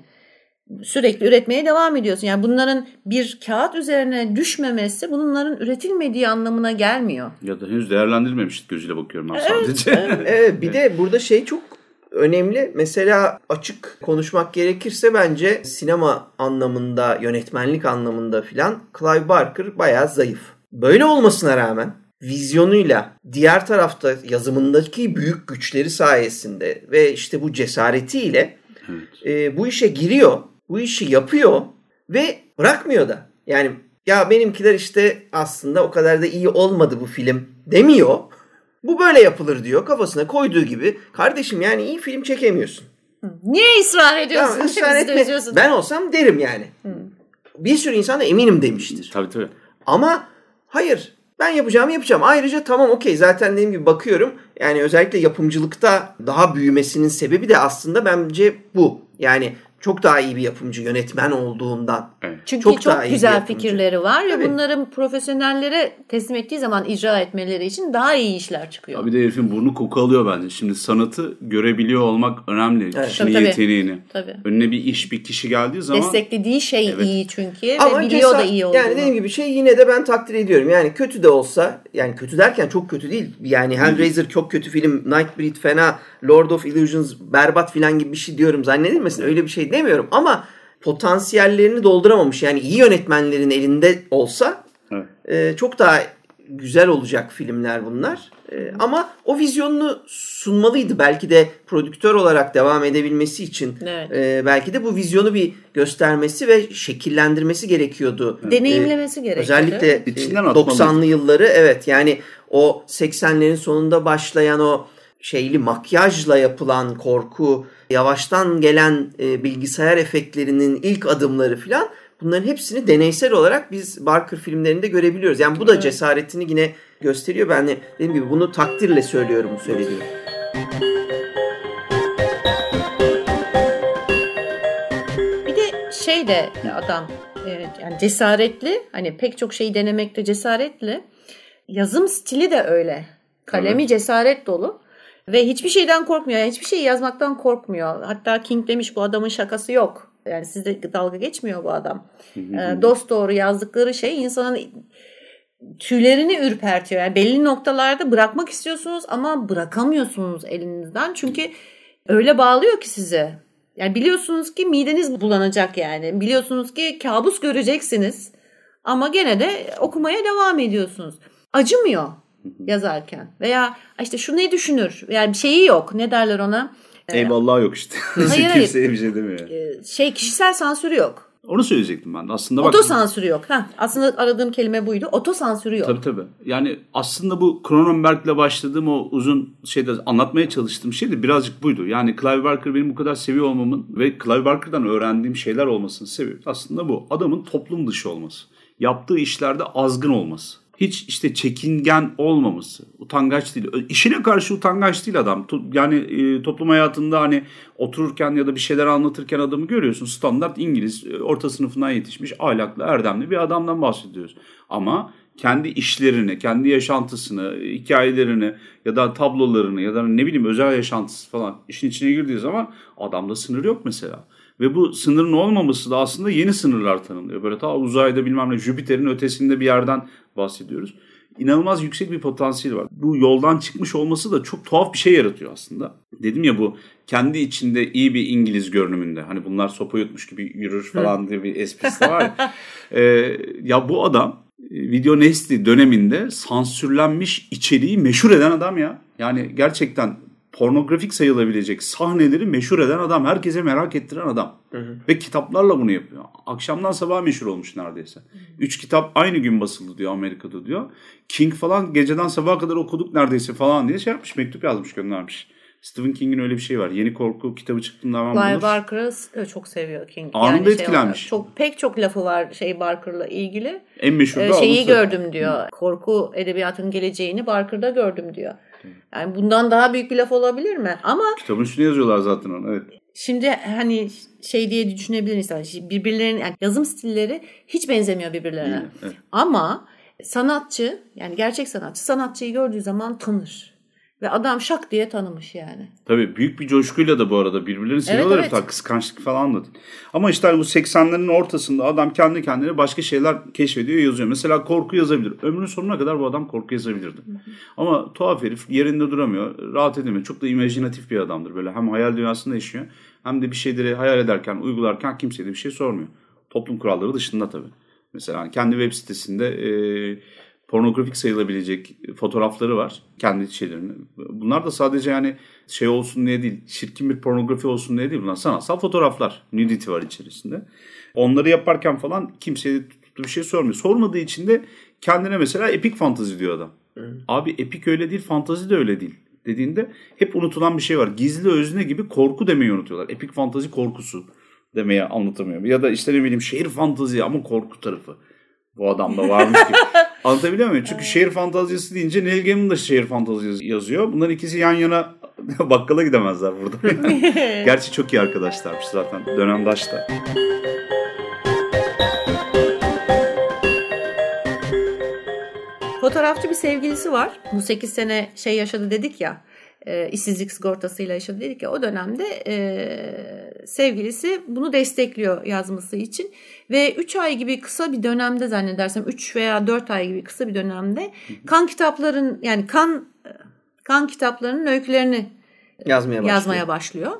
Sürekli üretmeye devam ediyorsun. Yani bunların bir kağıt üzerine düşmemesi bunların üretilmediği anlamına gelmiyor. Ya da henüz değerlendirilmemiş gözüyle bakıyorum ben sadece. Evet [laughs] bir de burada şey çok önemli. Mesela açık konuşmak gerekirse bence sinema anlamında, yönetmenlik anlamında filan Clive Barker bayağı zayıf. Böyle olmasına rağmen vizyonuyla diğer tarafta yazımındaki büyük güçleri sayesinde ve işte bu cesaretiyle Evet. e, bu işe giriyor, bu işi yapıyor ve bırakmıyor da. Yani ya benimkiler işte aslında o kadar da iyi olmadı bu film demiyor. Bu böyle yapılır diyor kafasına koyduğu gibi. Kardeşim yani iyi film çekemiyorsun. Niye ısrar ediyorsun? Tamam, ısrar etme. Ben olsam derim yani. Bir sürü insan da eminim demiştir. Tabii tabii. Ama hayır ben yapacağımı yapacağım. Ayrıca tamam okey zaten dediğim gibi bakıyorum. Yani özellikle yapımcılıkta daha büyümesinin sebebi de aslında bence bu. Yani çok daha iyi bir yapımcı yönetmen olduğundan. Evet. Çünkü Çok çok, daha iyi bir güzel fikirleri var ve bunların profesyonellere teslim ettiği zaman icra etmeleri için daha iyi işler çıkıyor. Abi de herifin burnu koku alıyor bence. Şimdi sanatı görebiliyor olmak önemli. Kişinin Tabii, yeteneğini. Tabii. Önüne bir iş, bir kişi geldiği zaman Desteklediği şey Evet. iyi çünkü Ama ve biliyor da cesa- iyi olduğunu. Yani dediğim gibi şey yine de ben takdir ediyorum. Yani kötü de olsa yani kötü derken çok kötü değil. Yani Hellraiser çok kötü film, Nightbreed fena, Lord of Illusions berbat filan gibi bir şey diyorum zannedilmesin. Öyle bir şey demiyorum ama potansiyellerini dolduramamış. Yani iyi yönetmenlerin elinde olsa Evet. e, çok daha güzel olacak filmler bunlar. E, ama o vizyonunu sunmalıydı. Belki de prodüktör olarak devam edebilmesi için Evet. e, belki de bu vizyonu bir göstermesi ve şekillendirmesi gerekiyordu. Deneyimlemesi E, gerekiyordu. Özellikle e, İçinden atmalıydı. 90'lı yılları evet yani o 80'lerin sonunda başlayan o şeyli makyajla yapılan korku, yavaştan gelen e, bilgisayar efektlerinin ilk adımları filan bunların hepsini deneysel olarak biz Barker filmlerinde görebiliyoruz. Yani bu da cesaretini yine gösteriyor. Ben de dediğim gibi bunu takdirle söylüyorum bu söylediğimi. Bir de şey de adam e, yani cesaretli hani pek çok şeyi denemekte cesaretli. Yazım stili de öyle. Kalemi Evet. cesaret dolu. Ve hiçbir şeyden korkmuyor. Yani hiçbir şey yazmaktan korkmuyor. Hatta King demiş bu adamın şakası yok. Yani sizde dalga geçmiyor bu adam. Ee, dost doğru yazdıkları şey insanın tüylerini ürpertiyor. Yani belli noktalarda bırakmak istiyorsunuz ama bırakamıyorsunuz elinizden. Çünkü öyle bağlıyor ki sizi. Yani biliyorsunuz ki mideniz bulanacak yani. Biliyorsunuz ki kabus göreceksiniz. Ama gene de okumaya devam ediyorsunuz. Acımıyor yazarken. Veya işte şu ne düşünür? Yani bir şeyi yok. Ne derler ona? Eyvallah yok işte. [laughs] Hayır, Kimseye bir şey demiyor. Ee, Şey kişisel sansürü yok. Onu söyleyecektim ben. Aslında bak. Otosansürü yok. Heh, aslında aradığım kelime buydu. Otosansürü yok. Tabii tabii. Yani aslında bu Cronenberg'le başladığım o uzun şeyde anlatmaya çalıştığım şey de birazcık buydu. Yani Clive Barker benim bu kadar seviyor olmamın ve Clive Barker'dan öğrendiğim şeyler olmasının sebebi aslında bu. Adamın toplum dışı olması. Yaptığı işlerde azgın olması. Hiç işte çekingen olmaması. Utangaç değil. İşine karşı utangaç değil adam. Yani e, toplum hayatında hani otururken ya da bir şeyler anlatırken adamı görüyorsun. Standart İngiliz e, orta sınıfından yetişmiş ahlaklı erdemli bir adamdan bahsediyoruz. Ama kendi işlerini, kendi yaşantısını, hikayelerini ya da tablolarını ya da ne bileyim özel yaşantısı falan işin içine girdiği zaman adamda sınır yok mesela. Ve bu sınırın olmaması da aslında yeni sınırlar tanımlıyor. Böyle ta uzayda bilmem ne Jüpiter'in ötesinde bir yerden bahsediyoruz. İnanılmaz yüksek bir potansiyeli var. Bu yoldan çıkmış olması da çok tuhaf bir şey yaratıyor aslında. Dedim ya bu kendi içinde iyi bir İngiliz görünümünde. Hani bunlar sopa yutmuş gibi yürür falan diye bir esprisi de var. ya. [laughs] Ee, ya bu adam e, Video Nasty döneminde sansürlenmiş içeriği meşhur eden adam ya. Yani gerçekten pornografik sayılabilecek sahneleri meşhur eden adam. Herkese merak ettiren adam. Ve kitaplarla bunu yapıyor. Akşamdan sabaha meşhur olmuş neredeyse. Üç kitap aynı gün basıldı diyor Amerika'da diyor. King falan geceden sabaha kadar okuduk neredeyse falan diye şey yapmış. Mektup yazmış göndermiş. Stephen King'in öyle bir şey var. Yeni korku kitabı çıktığında hemen Clive bulur. Barker'ı e, çok seviyor King. Anında şey etkilenmiş. olarak. çok pek çok lafı var şey Barker'la ilgili. En meşhur Ee, da şeyi alıntı. gördüm diyor. Korku edebiyatının geleceğini Barker'da gördüm diyor. Yani bundan daha büyük bir laf olabilir mi? Ama Kitabın üstüne yazıyorlar zaten onu. Evet. şimdi hani şey diye düşünebilir insan. Birbirlerinin yani yazım stilleri hiç benzemiyor birbirlerine. Evet. Ama sanatçı yani gerçek sanatçı sanatçıyı gördüğü zaman tanır. Ve adam şak diye tanımış yani. Tabii büyük bir coşkuyla da bu arada birbirlerini seviyorlar. evet. Evet, Kıskançlık falan da. Ama işte hani bu 80'lerin ortasında adam kendi kendine başka şeyler keşfediyor yazıyor. Mesela korku yazabilir. Ömrünün sonuna kadar bu adam korku yazabilirdi. Ama tuhaf herif yerinde duramıyor. Rahat edemiyor. Çok da imajinatif bir adamdır. Böyle hem hayal dünyasında yaşıyor hem de bir şeyleri hayal ederken, uygularken kimseye de bir şey sormuyor. Toplum kuralları dışında tabii. Mesela hani kendi web sitesinde e, pornografik sayılabilecek fotoğrafları var. Kendi şeylerini. Bunlar da sadece yani şey olsun diye değil, çirkin bir pornografi olsun diye değil. Bunlar sanatsal fotoğraflar. Nudity var içerisinde. Onları yaparken falan kimseye tutup bir şey sormuyor. Sormadığı için de kendine mesela epik fantazi diyor adam. Abi epik öyle değil, fantazi de öyle değil dediğinde hep unutulan bir şey var. Gizli özne gibi korku demeyi unutuyorlar. Epik fantazi korkusu demeye anlatamıyor. Ya da işte ne bileyim şehir fantazi ama korku tarafı. Bu adamda varmış gibi. [laughs] Anlatabiliyor muyum? Çünkü şehir fantazisi deyince Neil Gaiman da şehir fantazisi yazıyor. Bunların ikisi yan yana [laughs] bakkala gidemezler burada. [laughs] Gerçi çok iyi arkadaşlarmış zaten dönemdaş da. Fotoğrafçı bir sevgilisi var. Bu 8 sene şey yaşadı dedik ya. E, işsizlik sigortasıyla yaşadı dedik ya. O dönemde e, sevgilisi bunu destekliyor yazması için. Ve 3 ay gibi kısa bir dönemde zannedersem 3 veya 4 ay gibi kısa bir dönemde kan kitapların yani kan kan kitaplarının öykülerini Yazmaya başlıyor. yazmaya başlıyor.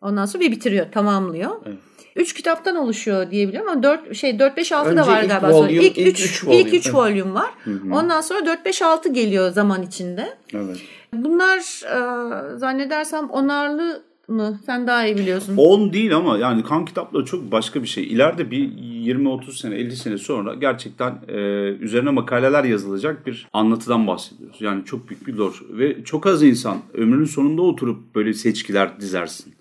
Ondan sonra bir bitiriyor, tamamlıyor. Evet. Üç kitaptan oluşuyor diyebiliyorum ama 4 şey 4 5 6 da var galiba. sonra. volume, İlk ilk 3 üç ilk volume. 3 volüm var. Ondan sonra 4 5 6 geliyor zaman içinde. Evet. Bunlar e, zannedersem onarlı mı? Sen daha iyi biliyorsun. 10 değil ama yani kan kitapları çok başka bir şey. İleride bir 20-30 sene 50 sene sonra gerçekten e, üzerine makaleler yazılacak bir anlatıdan bahsediyoruz. Yani çok büyük bir lor ve çok az insan ömrünün sonunda oturup böyle seçkiler dizersin.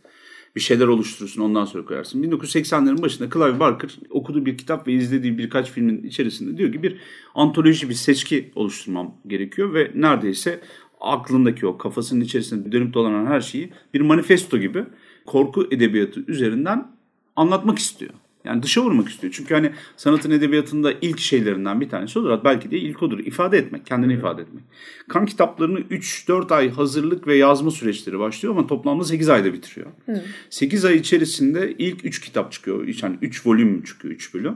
Bir şeyler oluşturursun ondan sonra koyarsın. 1980'lerin başında Clive Barker okuduğu bir kitap ve izlediği birkaç filmin içerisinde diyor ki bir antoloji bir seçki oluşturmam gerekiyor ve neredeyse aklındaki o kafasının içerisinde dönüp dolanan her şeyi bir manifesto gibi korku edebiyatı üzerinden anlatmak istiyor. Yani dışa vurmak istiyor. Çünkü hani sanatın edebiyatında ilk şeylerinden bir tanesi olur. Belki de ilk odur. İfade etmek, kendini ifade etmek. Kan kitaplarını 3-4 ay hazırlık ve yazma süreçleri başlıyor ama toplamda 8 ayda bitiriyor. Hı. 8 ay içerisinde ilk 3 kitap çıkıyor. Yani 3 volüm çıkıyor, 3 bölüm.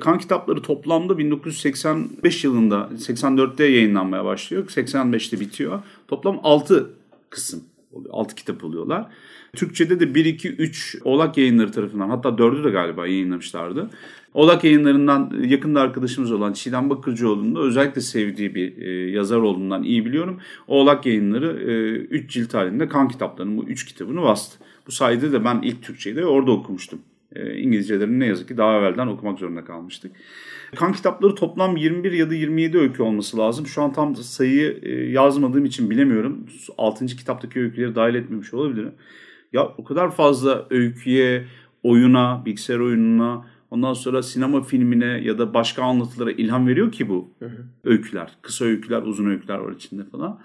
Kan kitapları toplamda 1985 yılında 84'te yayınlanmaya başlıyor. 85'te bitiyor. Toplam 6 kısım. 6 kitap oluyorlar. Türkçe'de de 1, 2, 3 Oğlak yayınları tarafından hatta 4'ü de galiba yayınlamışlardı. Oğlak yayınlarından yakında arkadaşımız olan Çiğdem Bakırcıoğlu'nun da özellikle sevdiği bir e, yazar olduğundan iyi biliyorum. Oğlak yayınları 3 e, cilt halinde kan kitaplarının bu 3 kitabını bastı. Bu sayede de ben ilk Türkçeyi de orada okumuştum. E, İngilizcelerini ne yazık ki daha evvelden okumak zorunda kalmıştık. Kan kitapları toplam 21 ya da 27 öykü olması lazım. Şu an tam sayıyı e, yazmadığım için bilemiyorum. 6. kitaptaki öyküleri dahil etmemiş olabilirim. Ya o kadar fazla öyküye, oyuna, bilgisayar oyununa, ondan sonra sinema filmine ya da başka anlatılara ilham veriyor ki bu hı hı. öyküler. Kısa öyküler, uzun öyküler var içinde falan.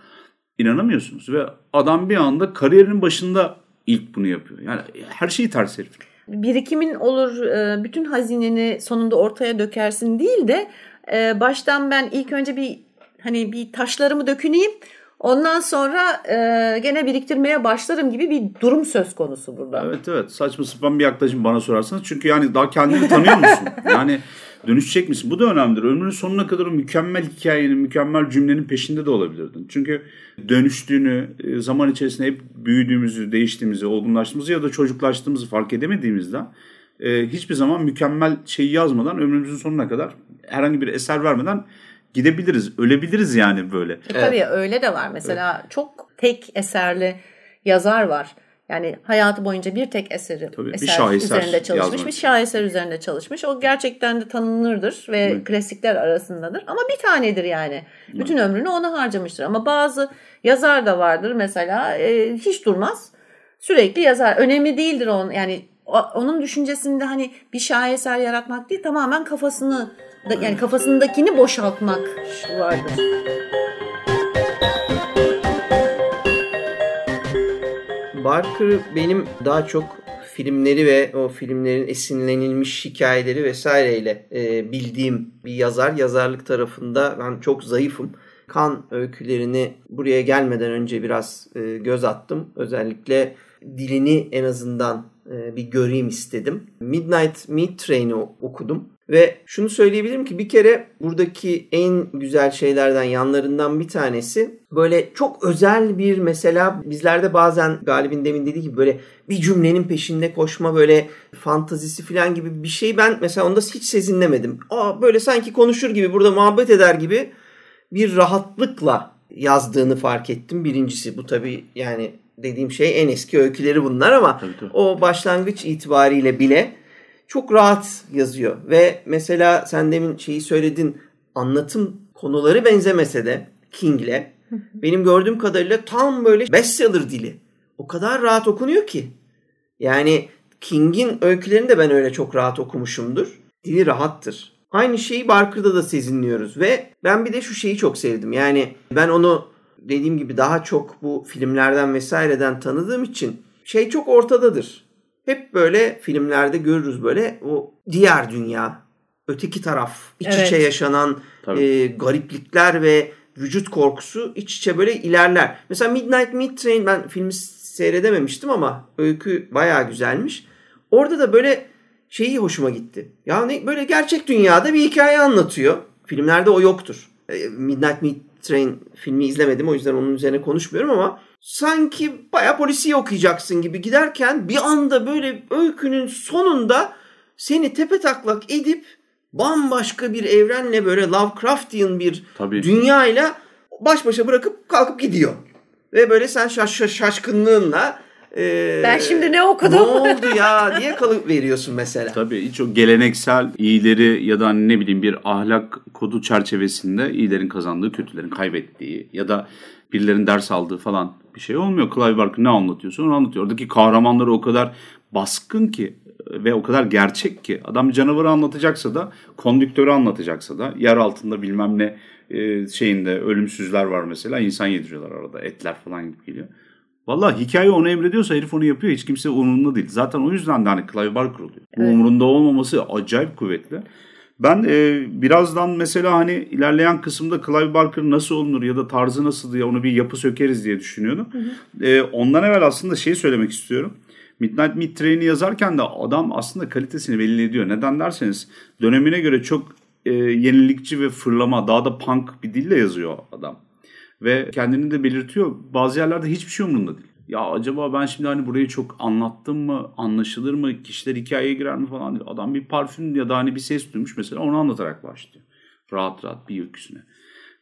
İnanamıyorsunuz ve adam bir anda kariyerinin başında ilk bunu yapıyor. Yani her şeyi ters herif. Birikimin olur, e, bütün hazineni sonunda ortaya dökersin değil de e, baştan ben ilk önce bir hani bir taşlarımı döküneyim Ondan sonra e, gene biriktirmeye başlarım gibi bir durum söz konusu burada. Evet evet saçma sapan bir yaklaşım bana sorarsanız. Çünkü yani daha kendini tanıyor musun? [laughs] yani dönüşecek misin? Bu da önemlidir. Ömrünün sonuna kadar o mükemmel hikayenin, mükemmel cümlenin peşinde de olabilirdin. Çünkü dönüştüğünü, e, zaman içerisinde hep büyüdüğümüzü, değiştiğimizi, olgunlaştığımızı ya da çocuklaştığımızı fark edemediğimizde e, hiçbir zaman mükemmel şeyi yazmadan ömrümüzün sonuna kadar herhangi bir eser vermeden gidebiliriz. Ölebiliriz yani böyle. E, tabii evet. öyle de var. Mesela evet. çok tek eserli yazar var. Yani hayatı boyunca bir tek eseri Tabii, eser bir şaheser üzerinde çalışmış, yazmak. bir şaheser üzerinde çalışmış. O gerçekten de tanınırdır ve evet. klasikler arasındadır. Ama bir tanedir yani. Evet. Bütün ömrünü ona harcamıştır. Ama bazı yazar da vardır mesela e, hiç durmaz. Sürekli yazar. Önemli değildir onun yani onun düşüncesinde hani bir şaheser yaratmak değil tamamen kafasını yani kafasındakini boşaltmak vardır. Barker benim daha çok filmleri ve o filmlerin esinlenilmiş hikayeleri vesaireyle e, bildiğim bir yazar. Yazarlık tarafında ben çok zayıfım. Kan öykülerini buraya gelmeden önce biraz e, göz attım. Özellikle dilini en azından e, bir göreyim istedim. Midnight Meat Train'i okudum. Ve şunu söyleyebilirim ki bir kere buradaki en güzel şeylerden yanlarından bir tanesi böyle çok özel bir mesela bizlerde bazen Galip'in demin dediği gibi böyle bir cümlenin peşinde koşma böyle fantazisi falan gibi bir şey ben mesela onda hiç sezinlemedim. Aa böyle sanki konuşur gibi burada muhabbet eder gibi bir rahatlıkla yazdığını fark ettim. Birincisi bu tabii yani dediğim şey en eski öyküleri bunlar ama tabii, tabii. o başlangıç itibariyle bile çok rahat yazıyor. Ve mesela sen demin şeyi söyledin anlatım konuları benzemese de King'le [laughs] benim gördüğüm kadarıyla tam böyle bestseller dili. O kadar rahat okunuyor ki. Yani King'in öykülerini de ben öyle çok rahat okumuşumdur. Dili rahattır. Aynı şeyi Barker'da da sezinliyoruz ve ben bir de şu şeyi çok sevdim. Yani ben onu dediğim gibi daha çok bu filmlerden vesaireden tanıdığım için şey çok ortadadır. Hep böyle filmlerde görürüz böyle o diğer dünya, öteki taraf, iç evet. içe yaşanan e, gariplikler ve vücut korkusu iç içe böyle ilerler. Mesela Midnight Meat Train ben filmi seyredememiştim ama öykü bayağı güzelmiş. Orada da böyle şeyi hoşuma gitti. Yani böyle gerçek dünyada bir hikaye anlatıyor. Filmlerde o yoktur. E, Midnight Meat Train filmi izlemedim o yüzden onun üzerine konuşmuyorum ama sanki baya polisiye okuyacaksın gibi giderken bir anda böyle öykünün sonunda seni tepe taklak edip bambaşka bir evrenle böyle Lovecraftian bir Tabii. dünyayla baş başa bırakıp kalkıp gidiyor. Ve böyle sen şaş şaşkınlığınla e, Ben şimdi ne okudum? Ne oldu ya diye kalıp veriyorsun mesela. Tabii hiç o geleneksel iyileri ya da ne bileyim bir ahlak kodu çerçevesinde iyilerin kazandığı, kötülerin kaybettiği ya da birilerinin ders aldığı falan bir şey olmuyor. Clive Barker ne anlatıyorsa onu anlatıyor. Oradaki kahramanları o kadar baskın ki ve o kadar gerçek ki adam canavarı anlatacaksa da kondüktörü anlatacaksa da yer altında bilmem ne e, şeyinde ölümsüzler var mesela insan yediriyorlar arada etler falan gibi geliyor. Valla hikaye onu emrediyorsa herif onu yapıyor. Hiç kimse umurunda değil. Zaten o yüzden de hani Clive Barker oluyor. Bu umurunda olmaması acayip kuvvetli. Ben e, birazdan mesela hani ilerleyen kısımda Clive Barker nasıl olunur ya da tarzı nasıl diye onu bir yapı sökeriz diye düşünüyordum. E, ondan evvel aslında şey söylemek istiyorum. Midnight Meat Train'i yazarken de adam aslında kalitesini belli ediyor. Neden derseniz dönemine göre çok e, yenilikçi ve fırlama daha da punk bir dille yazıyor adam. Ve kendini de belirtiyor. Bazı yerlerde hiçbir şey umurunda değil. Ya acaba ben şimdi hani burayı çok anlattım mı, anlaşılır mı, kişiler hikayeye girer mi falan. Adam bir parfüm ya da hani bir ses duymuş mesela onu anlatarak başlıyor. Rahat rahat bir öyküsüne.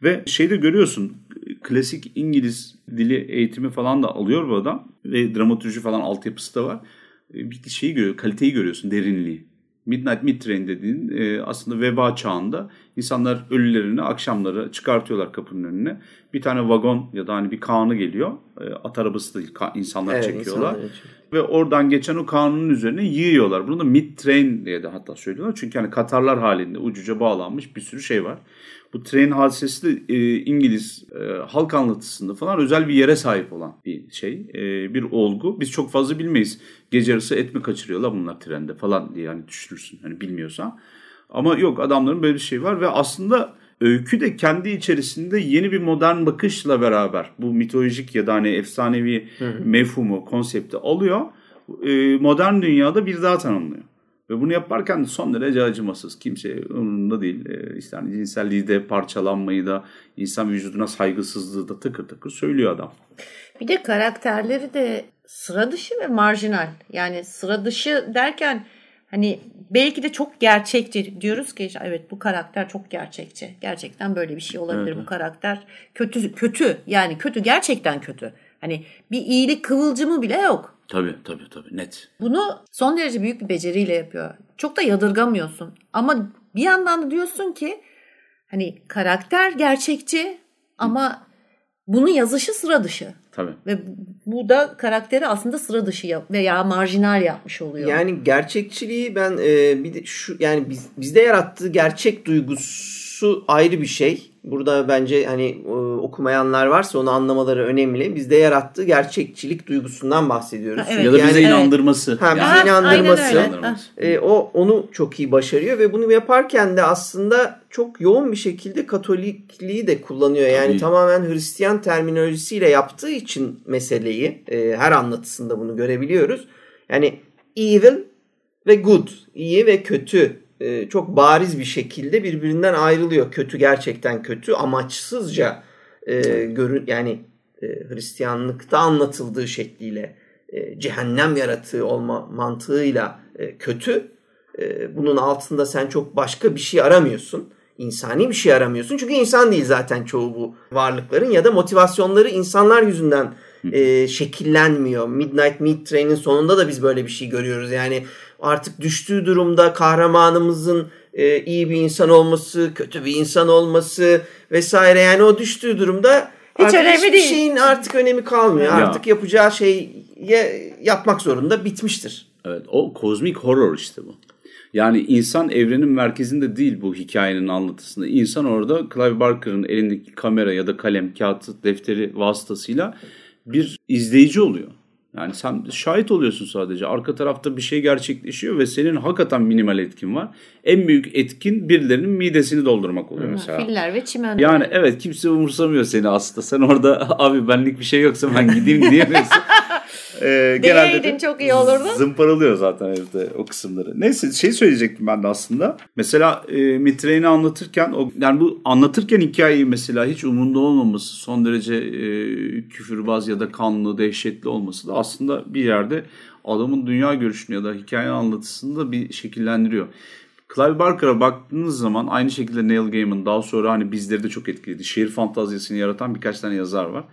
Ve şeyde görüyorsun klasik İngiliz dili eğitimi falan da alıyor bu adam. Ve dramaturji falan altyapısı da var. Bir şeyi görüyor, kaliteyi görüyorsun, derinliği. Midnight Mid Train dediğin e, aslında veba çağında insanlar ölülerini akşamları çıkartıyorlar kapının önüne. Bir tane vagon ya da hani bir kanı geliyor. E, at arabası ka- insanlar Evet, çekiyorlar. insanlar. Ve oradan geçen o kanunun üzerine yığıyorlar. Bunu da mid train diye de hatta söylüyorlar. Çünkü hani Katarlar halinde ucuca bağlanmış bir sürü şey var. Bu train hadisesi de e, İngiliz e, halk anlatısında falan özel bir yere sahip olan bir şey. E, bir olgu. Biz çok fazla bilmeyiz. Gece yarısı et mi kaçırıyorlar bunlar trende falan diye hani düşünürsün hani bilmiyorsan. Ama yok adamların böyle bir şey var ve aslında öykü de kendi içerisinde yeni bir modern bakışla beraber bu mitolojik ya da hani efsanevi mefhumu, konsepti alıyor. E, modern dünyada bir daha tanımlıyor. Ve bunu yaparken de son derece acımasız. Kimse umurunda değil. E, işte hani cinselliği de parçalanmayı da insan vücuduna saygısızlığı da tıkır tıkır söylüyor adam. Bir de karakterleri de sıra dışı ve marjinal. Yani sıra dışı derken hani belki de çok gerçekçi diyoruz ki evet bu karakter çok gerçekçi. Gerçekten böyle bir şey olabilir bu karakter. Kötü kötü yani kötü gerçekten kötü. Hani bir iyilik kıvılcımı bile yok. Tabii tabii tabii net. Bunu son derece büyük bir beceriyle yapıyor. Çok da yadırgamıyorsun. Ama bir yandan da diyorsun ki hani karakter gerçekçi ama bunu yazışı sıra dışı. Tabii. Ve bu da karakteri aslında sıra dışı yap veya marjinal yapmış oluyor. Yani gerçekçiliği ben e, bir de şu yani biz, bizde yarattığı gerçek duygusu ayrı bir şey. Burada bence hani e, okumayanlar varsa onu anlamaları önemli. Bizde yarattığı gerçekçilik duygusundan bahsediyoruz. Ha, evet. Ya da bize Yani- inandırması. Ha, bize Ha. İnandırması. E, o onu çok iyi başarıyor ve bunu yaparken de aslında çok yoğun bir şekilde Katolikliği de kullanıyor. Yani Tabii. tamamen Hristiyan terminolojisiyle yaptığı için meseleyi e, her anlatısında bunu görebiliyoruz. Yani evil ve good, iyi ve kötü e, çok bariz bir şekilde birbirinden ayrılıyor. Kötü gerçekten kötü, amaçsızca e, görün yani e, Hristiyanlıkta anlatıldığı şekliyle e, cehennem yaratığı olma mantığıyla e, kötü. E, bunun altında sen çok başka bir şey aramıyorsun. İnsani bir şey aramıyorsun. Çünkü insan değil zaten çoğu bu varlıkların ya da motivasyonları insanlar yüzünden e, şekillenmiyor. Midnight Meat Train'in sonunda da biz böyle bir şey görüyoruz. Yani artık düştüğü durumda kahramanımızın e, iyi bir insan olması, kötü bir insan olması vesaire yani o düştüğü durumda Hiç artık önemli hiçbir değil. şeyin artık önemi kalmıyor. Ya. Artık yapacağı şeyi yapmak zorunda bitmiştir. Evet o kozmik horror işte bu. Yani insan evrenin merkezinde değil bu hikayenin anlatısında. İnsan orada Clive Barker'ın elindeki kamera ya da kalem, kağıt, defteri vasıtasıyla bir izleyici oluyor. Yani sen şahit oluyorsun sadece. Arka tarafta bir şey gerçekleşiyor ve senin hakikaten minimal etkin var. En büyük etkin birilerinin midesini doldurmak oluyor mesela. Filler ve çimenler. Yani evet kimse umursamıyor seni aslında. Sen orada [laughs] abi benlik bir şey yoksa ben gideyim [laughs] diyemiyorsun. Ee, Diyeydin çok iyi olurdu. Zımparalıyor zaten evde o kısımları. Neyse şey söyleyecektim ben de aslında. Mesela e, Mitraine'i anlatırken o yani bu anlatırken hikayeyi mesela hiç umurunda olmaması son derece e, küfürbaz ya da kanlı, dehşetli olması da aslında bir yerde adamın dünya görüşünü ya da hikaye anlatısını da bir şekillendiriyor. Clive Barker'a baktığınız zaman aynı şekilde Neil Gaiman daha sonra hani bizleri de çok etkiledi. Şehir fantazisini yaratan birkaç tane yazar var.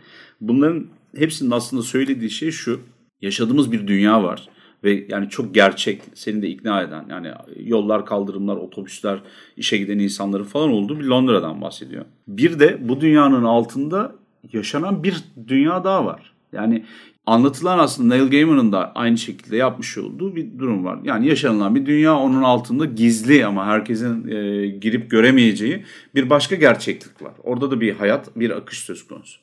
Bunların hepsinin aslında söylediği şey şu. Yaşadığımız bir dünya var ve yani çok gerçek seni de ikna eden yani yollar kaldırımlar otobüsler işe giden insanların falan olduğu bir Londra'dan bahsediyor. Bir de bu dünyanın altında yaşanan bir dünya daha var. Yani anlatılan aslında Neil Gaiman'ın da aynı şekilde yapmış olduğu bir durum var. Yani yaşanılan bir dünya onun altında gizli ama herkesin e, girip göremeyeceği bir başka gerçeklik var. Orada da bir hayat, bir akış söz konusu.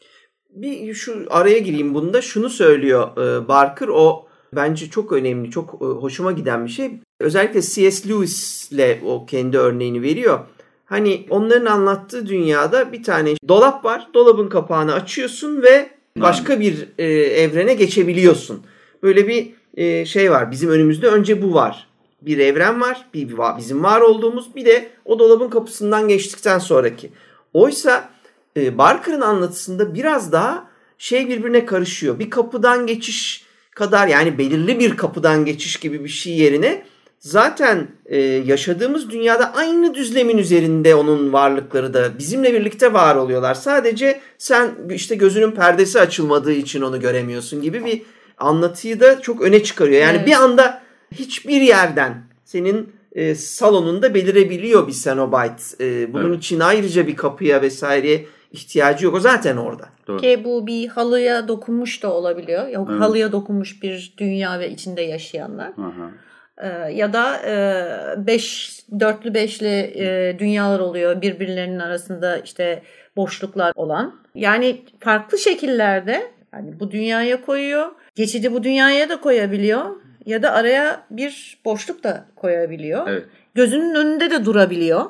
Bir şu araya gireyim bunda şunu söylüyor e, Barker o bence çok önemli, çok e, hoşuma giden bir şey. Özellikle C.S. Lewis'le o kendi örneğini veriyor. Hani onların anlattığı dünyada bir tane dolap var. Dolabın kapağını açıyorsun ve başka bir e, evrene geçebiliyorsun. Böyle bir e, şey var. Bizim önümüzde önce bu var. Bir evren var. Bir, bizim var olduğumuz bir de o dolabın kapısından geçtikten sonraki. Oysa e, Barker'ın anlatısında biraz daha şey birbirine karışıyor. Bir kapıdan geçiş kadar yani belirli bir kapıdan geçiş gibi bir şey yerine zaten e, yaşadığımız dünyada aynı düzlemin üzerinde onun varlıkları da bizimle birlikte var oluyorlar. Sadece sen işte gözünün perdesi açılmadığı için onu göremiyorsun gibi bir anlatıyı da çok öne çıkarıyor. Yani evet. bir anda hiçbir yerden senin e, salonunda belirebiliyor bir Cenobite. E, bunun evet. için ayrıca bir kapıya vesaire ihtiyacı yok. O zaten orada. Doğru. Ki bu bir halıya dokunmuş da olabiliyor. Ya, evet. Halıya dokunmuş bir dünya ve içinde yaşayanlar. Aha. Ee, ya da e, beş, dörtlü beşli e, dünyalar oluyor birbirlerinin arasında işte boşluklar olan. Yani farklı şekillerde yani bu dünyaya koyuyor. Geçici bu dünyaya da koyabiliyor. Ya da araya bir boşluk da koyabiliyor. Evet. Gözünün önünde de durabiliyor.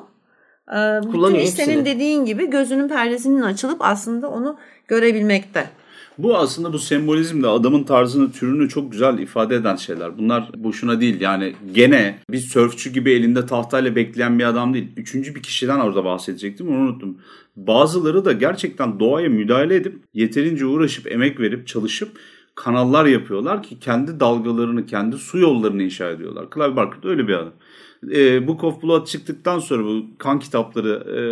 Ee, Kullanıyor bütün senin dediğin gibi gözünün perdesinin açılıp aslında onu görebilmekte. Bu aslında bu sembolizmde adamın tarzını, türünü çok güzel ifade eden şeyler. Bunlar boşuna değil. Yani gene bir sörfçü gibi elinde tahtayla bekleyen bir adam değil. Üçüncü bir kişiden orada bahsedecektim. Onu unuttum. Bazıları da gerçekten doğaya müdahale edip yeterince uğraşıp, emek verip, çalışıp kanallar yapıyorlar ki kendi dalgalarını, kendi su yollarını inşa ediyorlar. Clive Barker da öyle bir adam e, Book of Blood çıktıktan sonra bu kan kitapları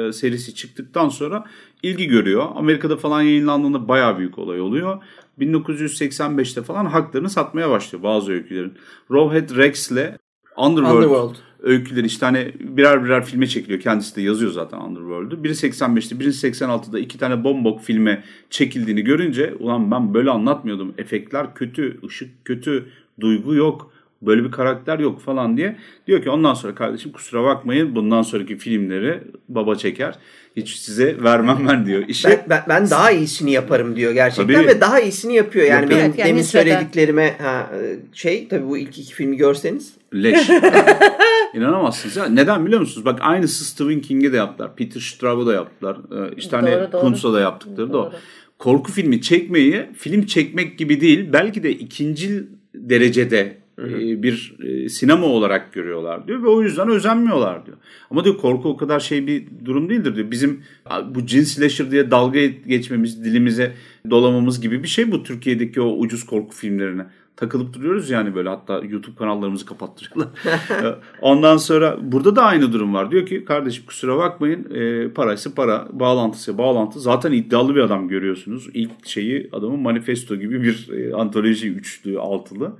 e, serisi çıktıktan sonra ilgi görüyor. Amerika'da falan yayınlandığında baya büyük olay oluyor. 1985'te falan haklarını satmaya başlıyor bazı öykülerin. Rawhead Rex ile Underworld, Underworld öyküleri işte hani birer birer filme çekiliyor. Kendisi de yazıyor zaten Underworld'u. Biri 85'te, biri 86'da iki tane bombok filme çekildiğini görünce ulan ben böyle anlatmıyordum. Efektler kötü, ışık kötü, duygu yok Böyle bir karakter yok falan diye. Diyor ki ondan sonra kardeşim kusura bakmayın bundan sonraki filmleri baba çeker. Hiç size vermem ben diyor. İşi, ben, ben, ben daha iyisini yaparım diyor gerçekten tabii, ve daha iyisini yapıyor. Yani yapıyor. benim evet, yani demin nispeten. söylediklerime ha, şey tabii bu ilk iki filmi görseniz. Leş. [laughs] İnanamazsınız ya. Neden biliyor musunuz? Bak aynısı Stephen King'e de yaptılar. Peter Straub'a da yaptılar. Ee, işte hani Kuntz'a da yaptıkları da o. Korku filmi çekmeyi film çekmek gibi değil belki de ikinci derecede Hı. bir sinema olarak görüyorlar diyor ve o yüzden özenmiyorlar diyor. Ama diyor korku o kadar şey bir durum değildir diyor. Bizim bu cin slasher diye dalga geçmemiz, dilimize dolamamız gibi bir şey bu Türkiye'deki o ucuz korku filmlerine. Takılıp duruyoruz yani böyle hatta YouTube kanallarımızı kapattırıyorlar. [laughs] Ondan sonra burada da aynı durum var. Diyor ki kardeşim kusura bakmayın e, paraysa para, bağlantısı bağlantı. Zaten iddialı bir adam görüyorsunuz. İlk şeyi adamın manifesto gibi bir e, antoloji üçlü, altılı.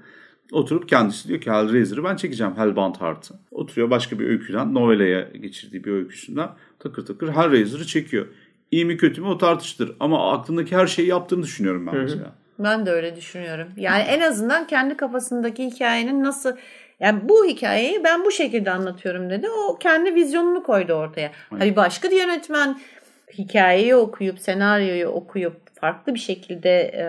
Oturup kendisi diyor ki Hellraiser'ı ben çekeceğim Hellbound Heart'ı. Oturuyor başka bir öyküden, novelaya geçirdiği bir öyküsünden takır takır Hellraiser'ı çekiyor. İyi mi kötü mü o tartıştır. Ama aklındaki her şeyi yaptığını düşünüyorum ben mesela. Ben de öyle düşünüyorum. Yani en azından kendi kafasındaki hikayenin nasıl yani bu hikayeyi ben bu şekilde anlatıyorum dedi. O kendi vizyonunu koydu ortaya. Evet. Hani başka bir yönetmen hikayeyi okuyup senaryoyu okuyup farklı bir şekilde e,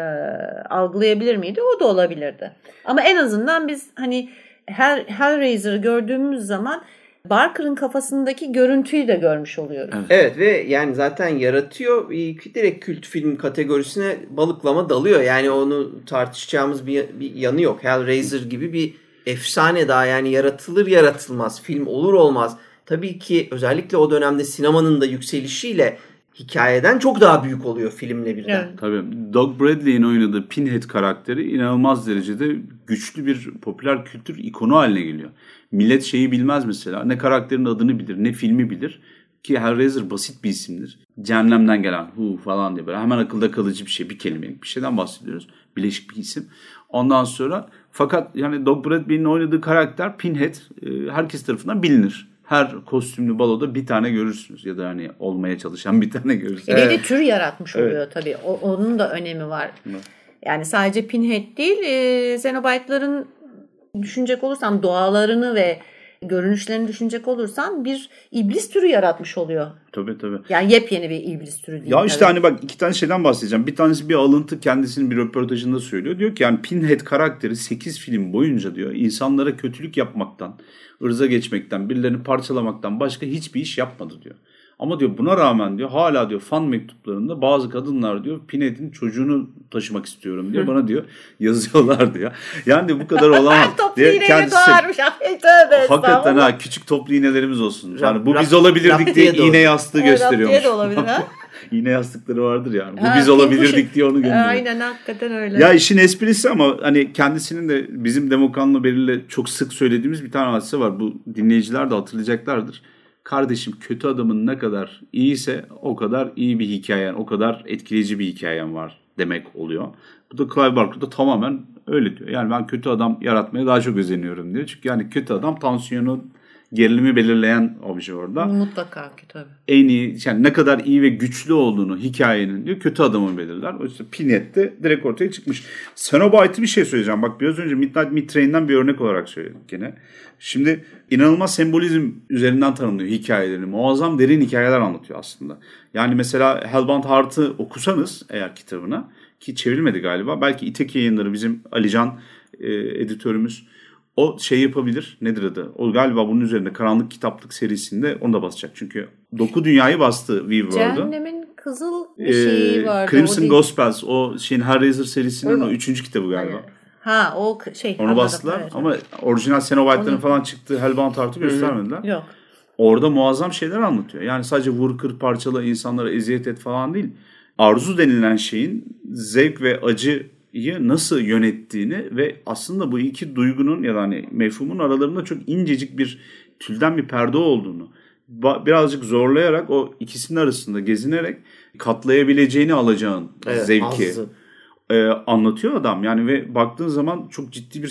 algılayabilir miydi? O da olabilirdi. Ama en azından biz hani her Hellraiser'ı gördüğümüz zaman Barker'ın kafasındaki görüntüyü de görmüş oluyoruz. Evet, evet ve yani zaten yaratıyor direkt kült film kategorisine balıklama dalıyor. Yani onu tartışacağımız bir, bir yanı yok. Hellraiser gibi bir efsane daha yani yaratılır yaratılmaz film olur olmaz. Tabii ki özellikle o dönemde sinemanın da yükselişiyle hikayeden çok daha büyük oluyor filmle birden. Evet. Tabii. Doug Bradley'in oynadığı Pinhead karakteri inanılmaz derecede güçlü bir popüler kültür ikonu haline geliyor. Millet şeyi bilmez mesela. Ne karakterin adını bilir, ne filmi bilir. Ki Hellraiser basit bir isimdir. Cehennemden gelen hu falan diye böyle hemen akılda kalıcı bir şey, bir kelimelik bir şeyden bahsediyoruz. Bileşik bir isim. Ondan sonra fakat yani Doug Bradley'nin oynadığı karakter Pinhead e, herkes tarafından bilinir. Her kostümlü baloda bir tane görürsünüz ya da hani olmaya çalışan bir tane görürsünüz. Bir de tür yaratmış oluyor tabii. O, onun da önemi var. Yani sadece Pinhead değil, e, Xenobite'ların düşünecek olursan doğalarını ve görünüşlerini düşünecek olursan bir iblis türü yaratmış oluyor. Tabii tabii. Yani yepyeni bir iblis türü değil. Ya işte tabii. hani bak iki tane şeyden bahsedeceğim. Bir tanesi bir alıntı kendisinin bir röportajında söylüyor. Diyor ki yani Pinhead karakteri 8 film boyunca diyor insanlara kötülük yapmaktan, ırza geçmekten, birilerini parçalamaktan başka hiçbir iş yapmadı diyor. Ama diyor buna rağmen diyor hala diyor fan mektuplarında bazı kadınlar diyor Pinhead'in çocuğunu taşımak istiyorum diyor. Bana diyor [laughs] yazıyorlar diyor. Yani diyor, bu kadar [laughs] olamaz. Toplu diye kendisi- doğarmış. Tövbe Hakikaten ha küçük toplu iğnelerimiz olsun. Yani bu biz olabilirdik diye diye iğne yastığı Evet, gösteriyormuş. diye de olabilir ha. [laughs] iğne yastıkları vardır yani. Bu Ha, biz kim olabilirdik diye onu gönderiyor. Aynen hakikaten öyle. Ya işin esprisi ama hani kendisinin de bizim Demokanlı Beril'le çok sık söylediğimiz bir tane hadise var. Bu dinleyiciler de hatırlayacaklardır. Kardeşim kötü adamın ne kadar iyiyse o kadar iyi bir hikayen, o kadar etkileyici bir hikayen var demek oluyor. Bu da Clive Barker'da tamamen öyle diyor. Yani ben kötü adam yaratmaya daha çok özeniyorum diyor. Çünkü yani kötü adam tansiyonu, gerilimi belirleyen obje orada Mutlaka ki tabii. en iyi yani ne kadar iyi ve güçlü olduğunu hikayenin diyor kötü adamı belirler. O işte Pinhead de direkt ortaya çıkmış. Cenobite'ı bir şey söyleyeceğim. Bak biraz önce Midnight Meat Train'den bir örnek olarak söyledik gene. Şimdi inanılmaz sembolizm üzerinden tanımlıyor hikayelerini. Muazzam derin hikayeler anlatıyor aslında. Yani mesela Hellbound Heart'ı okusanız eğer kitabına ki çevrilmedi galiba. Belki İtek yayınları bizim Alican e, editörümüz o şey yapabilir. Nedir adı? O galiba bunun üzerinde Karanlık Kitaplık serisinde onu da basacak. Çünkü Doku Dünya'yı bastı Weaver'da. Cehennemin kızıl bir şeyi vardı. o Crimson değil. Gospels o şeyin Hellraiser serisinin Öyle o üçüncü kitabı galiba. Ha o şey. Onu anladım, bastılar evet. ama orijinal Cenobite'ların Onu- falan çıktığı Hellbound Heart'ı göstermediler. Yok. Orada muazzam şeyler anlatıyor. Yani sadece vur kır parçala insanlara eziyet et falan değil. Arzu denilen şeyin zevk ve acıyı nasıl yönettiğini ve aslında bu iki duygunun ya da hani mefhumun aralarında çok incecik bir tülden bir perde olduğunu birazcık zorlayarak o ikisinin arasında gezinerek katlayabileceğini alacağın Evet, zevki e, anlatıyor adam. Yani ve baktığın zaman çok ciddi bir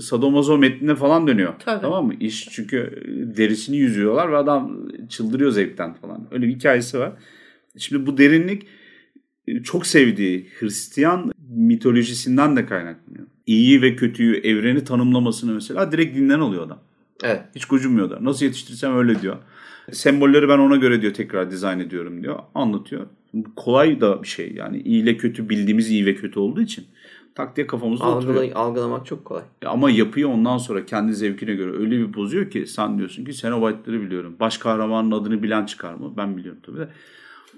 sadomazo metnine falan dönüyor. Tabii. Tamam mı? İş çünkü derisini yüzüyorlar ve adam çıldırıyor zevkten falan. Öyle bir hikayesi var. Şimdi bu derinlik e, çok sevdiği Hristiyan mitolojisinden de kaynaklanıyor. İyiyi ve kötüyü, evreni tanımlamasını mesela direkt dinden alıyor adam. Evet. Hiç gocunmuyor da. Nasıl yetiştirsem öyle diyor. Sembolleri ben ona göre diyor tekrar dizayn ediyorum diyor. Anlatıyor. Kolay da bir şey yani iyi ile kötü bildiğimiz iyi ve kötü olduğu için tak diye kafamızda oturuyor. Algılay- algılamak çok kolay. Ama yapıyı ondan sonra kendi zevkine göre öyle bir bozuyor ki sen diyorsun ki Cenobite'ları biliyorum. Baş kahramanın adını bilen çıkar mı? Ben biliyorum tabii de.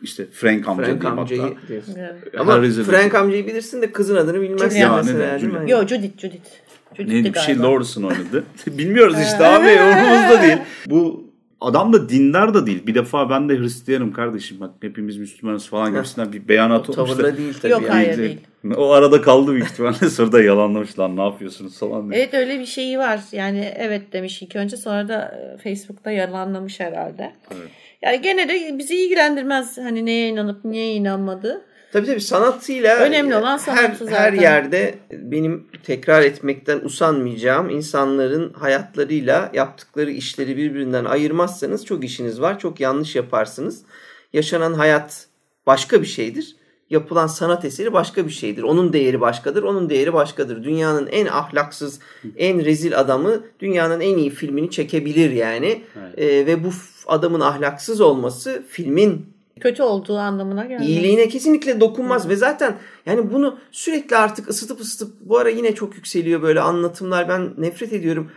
İşte Frank amca Frank diyeyim amcayı hatta. diyorsun. Evet. Ama Hellraiser- Frank amcayı bilirsin de kızın adını bilmezsin Ya, mesela. yani. Yo Judith Judith. Judith'ti Neydi bir şey. Lawrence'ın oynadı. [laughs] Bilmiyoruz işte abi [laughs] umurumuzda değil. Bu adam da dindar da değil. Bir defa ben de Hristiyanım kardeşim bak hepimiz Müslümanız falan gibisinden bir beyanat olmuş da. tavırda değil tabii. Yok, yani. hayır. değil. O arada kaldı büyük ihtimalle. [laughs] Sonra da yalanlamış lan ne yapıyorsunuz falan diye. Evet öyle bir şeyi var. Yani evet demiş ilk önce sonra da e, Facebook'ta yalanlamış herhalde. Evet. Yani gene de bizi ilgilendirmez hani neye inanıp neye inanmadığı. Tabii tabii sanatıyla Önemli olan her, sanatı zaten. her yerde benim tekrar etmekten usanmayacağım insanların hayatlarıyla yaptıkları işleri birbirinden ayırmazsanız çok işiniz var. Çok yanlış yaparsınız. Yaşanan hayat başka bir şeydir. Yapılan sanat eseri başka bir şeydir. Onun değeri başkadır, onun değeri başkadır. Dünyanın en ahlaksız, en rezil adamı dünyanın en iyi filmini çekebilir yani. Evet. Ee, ve bu adamın ahlaksız olması filmin Kötü olduğu anlamına gelmez. iyiliğine kesinlikle dokunmaz ve zaten yani bunu sürekli artık ısıtıp ısıtıp bu ara yine çok yükseliyor böyle anlatımlar ben nefret ediyorum.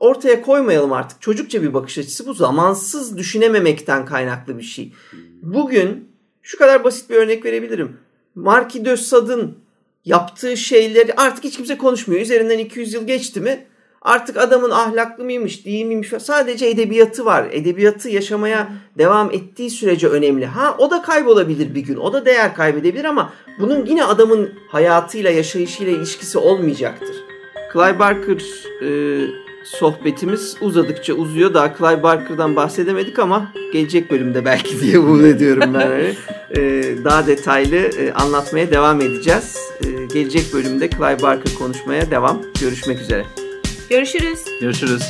Ortaya koymayalım artık çocukça bir bakış açısı bu zamansız düşünememekten kaynaklı bir şey. Bugün şu kadar basit bir örnek verebilirim. Marquis de Sade'ın yaptığı şeyleri artık hiç kimse konuşmuyor. Üzerinden 200 yıl geçti mi? Artık adamın ahlaklı mıymış, değil miymiş? Sadece edebiyatı var. Edebiyatı yaşamaya devam ettiği sürece önemli. Ha o da kaybolabilir bir gün. O da değer kaybedebilir ama bunun yine adamın hayatıyla, yaşayışıyla ilişkisi olmayacaktır. Clive Barker e, sohbetimiz uzadıkça uzuyor. Daha Clive Barker'dan bahsedemedik ama gelecek bölümde belki [laughs] diye umut ediyorum ben. Ee, daha detaylı e, anlatmaya devam edeceğiz. Ee, gelecek bölümde Clive Barker konuşmaya devam. Görüşmek üzere. Görüşürüz. Görüşürüz.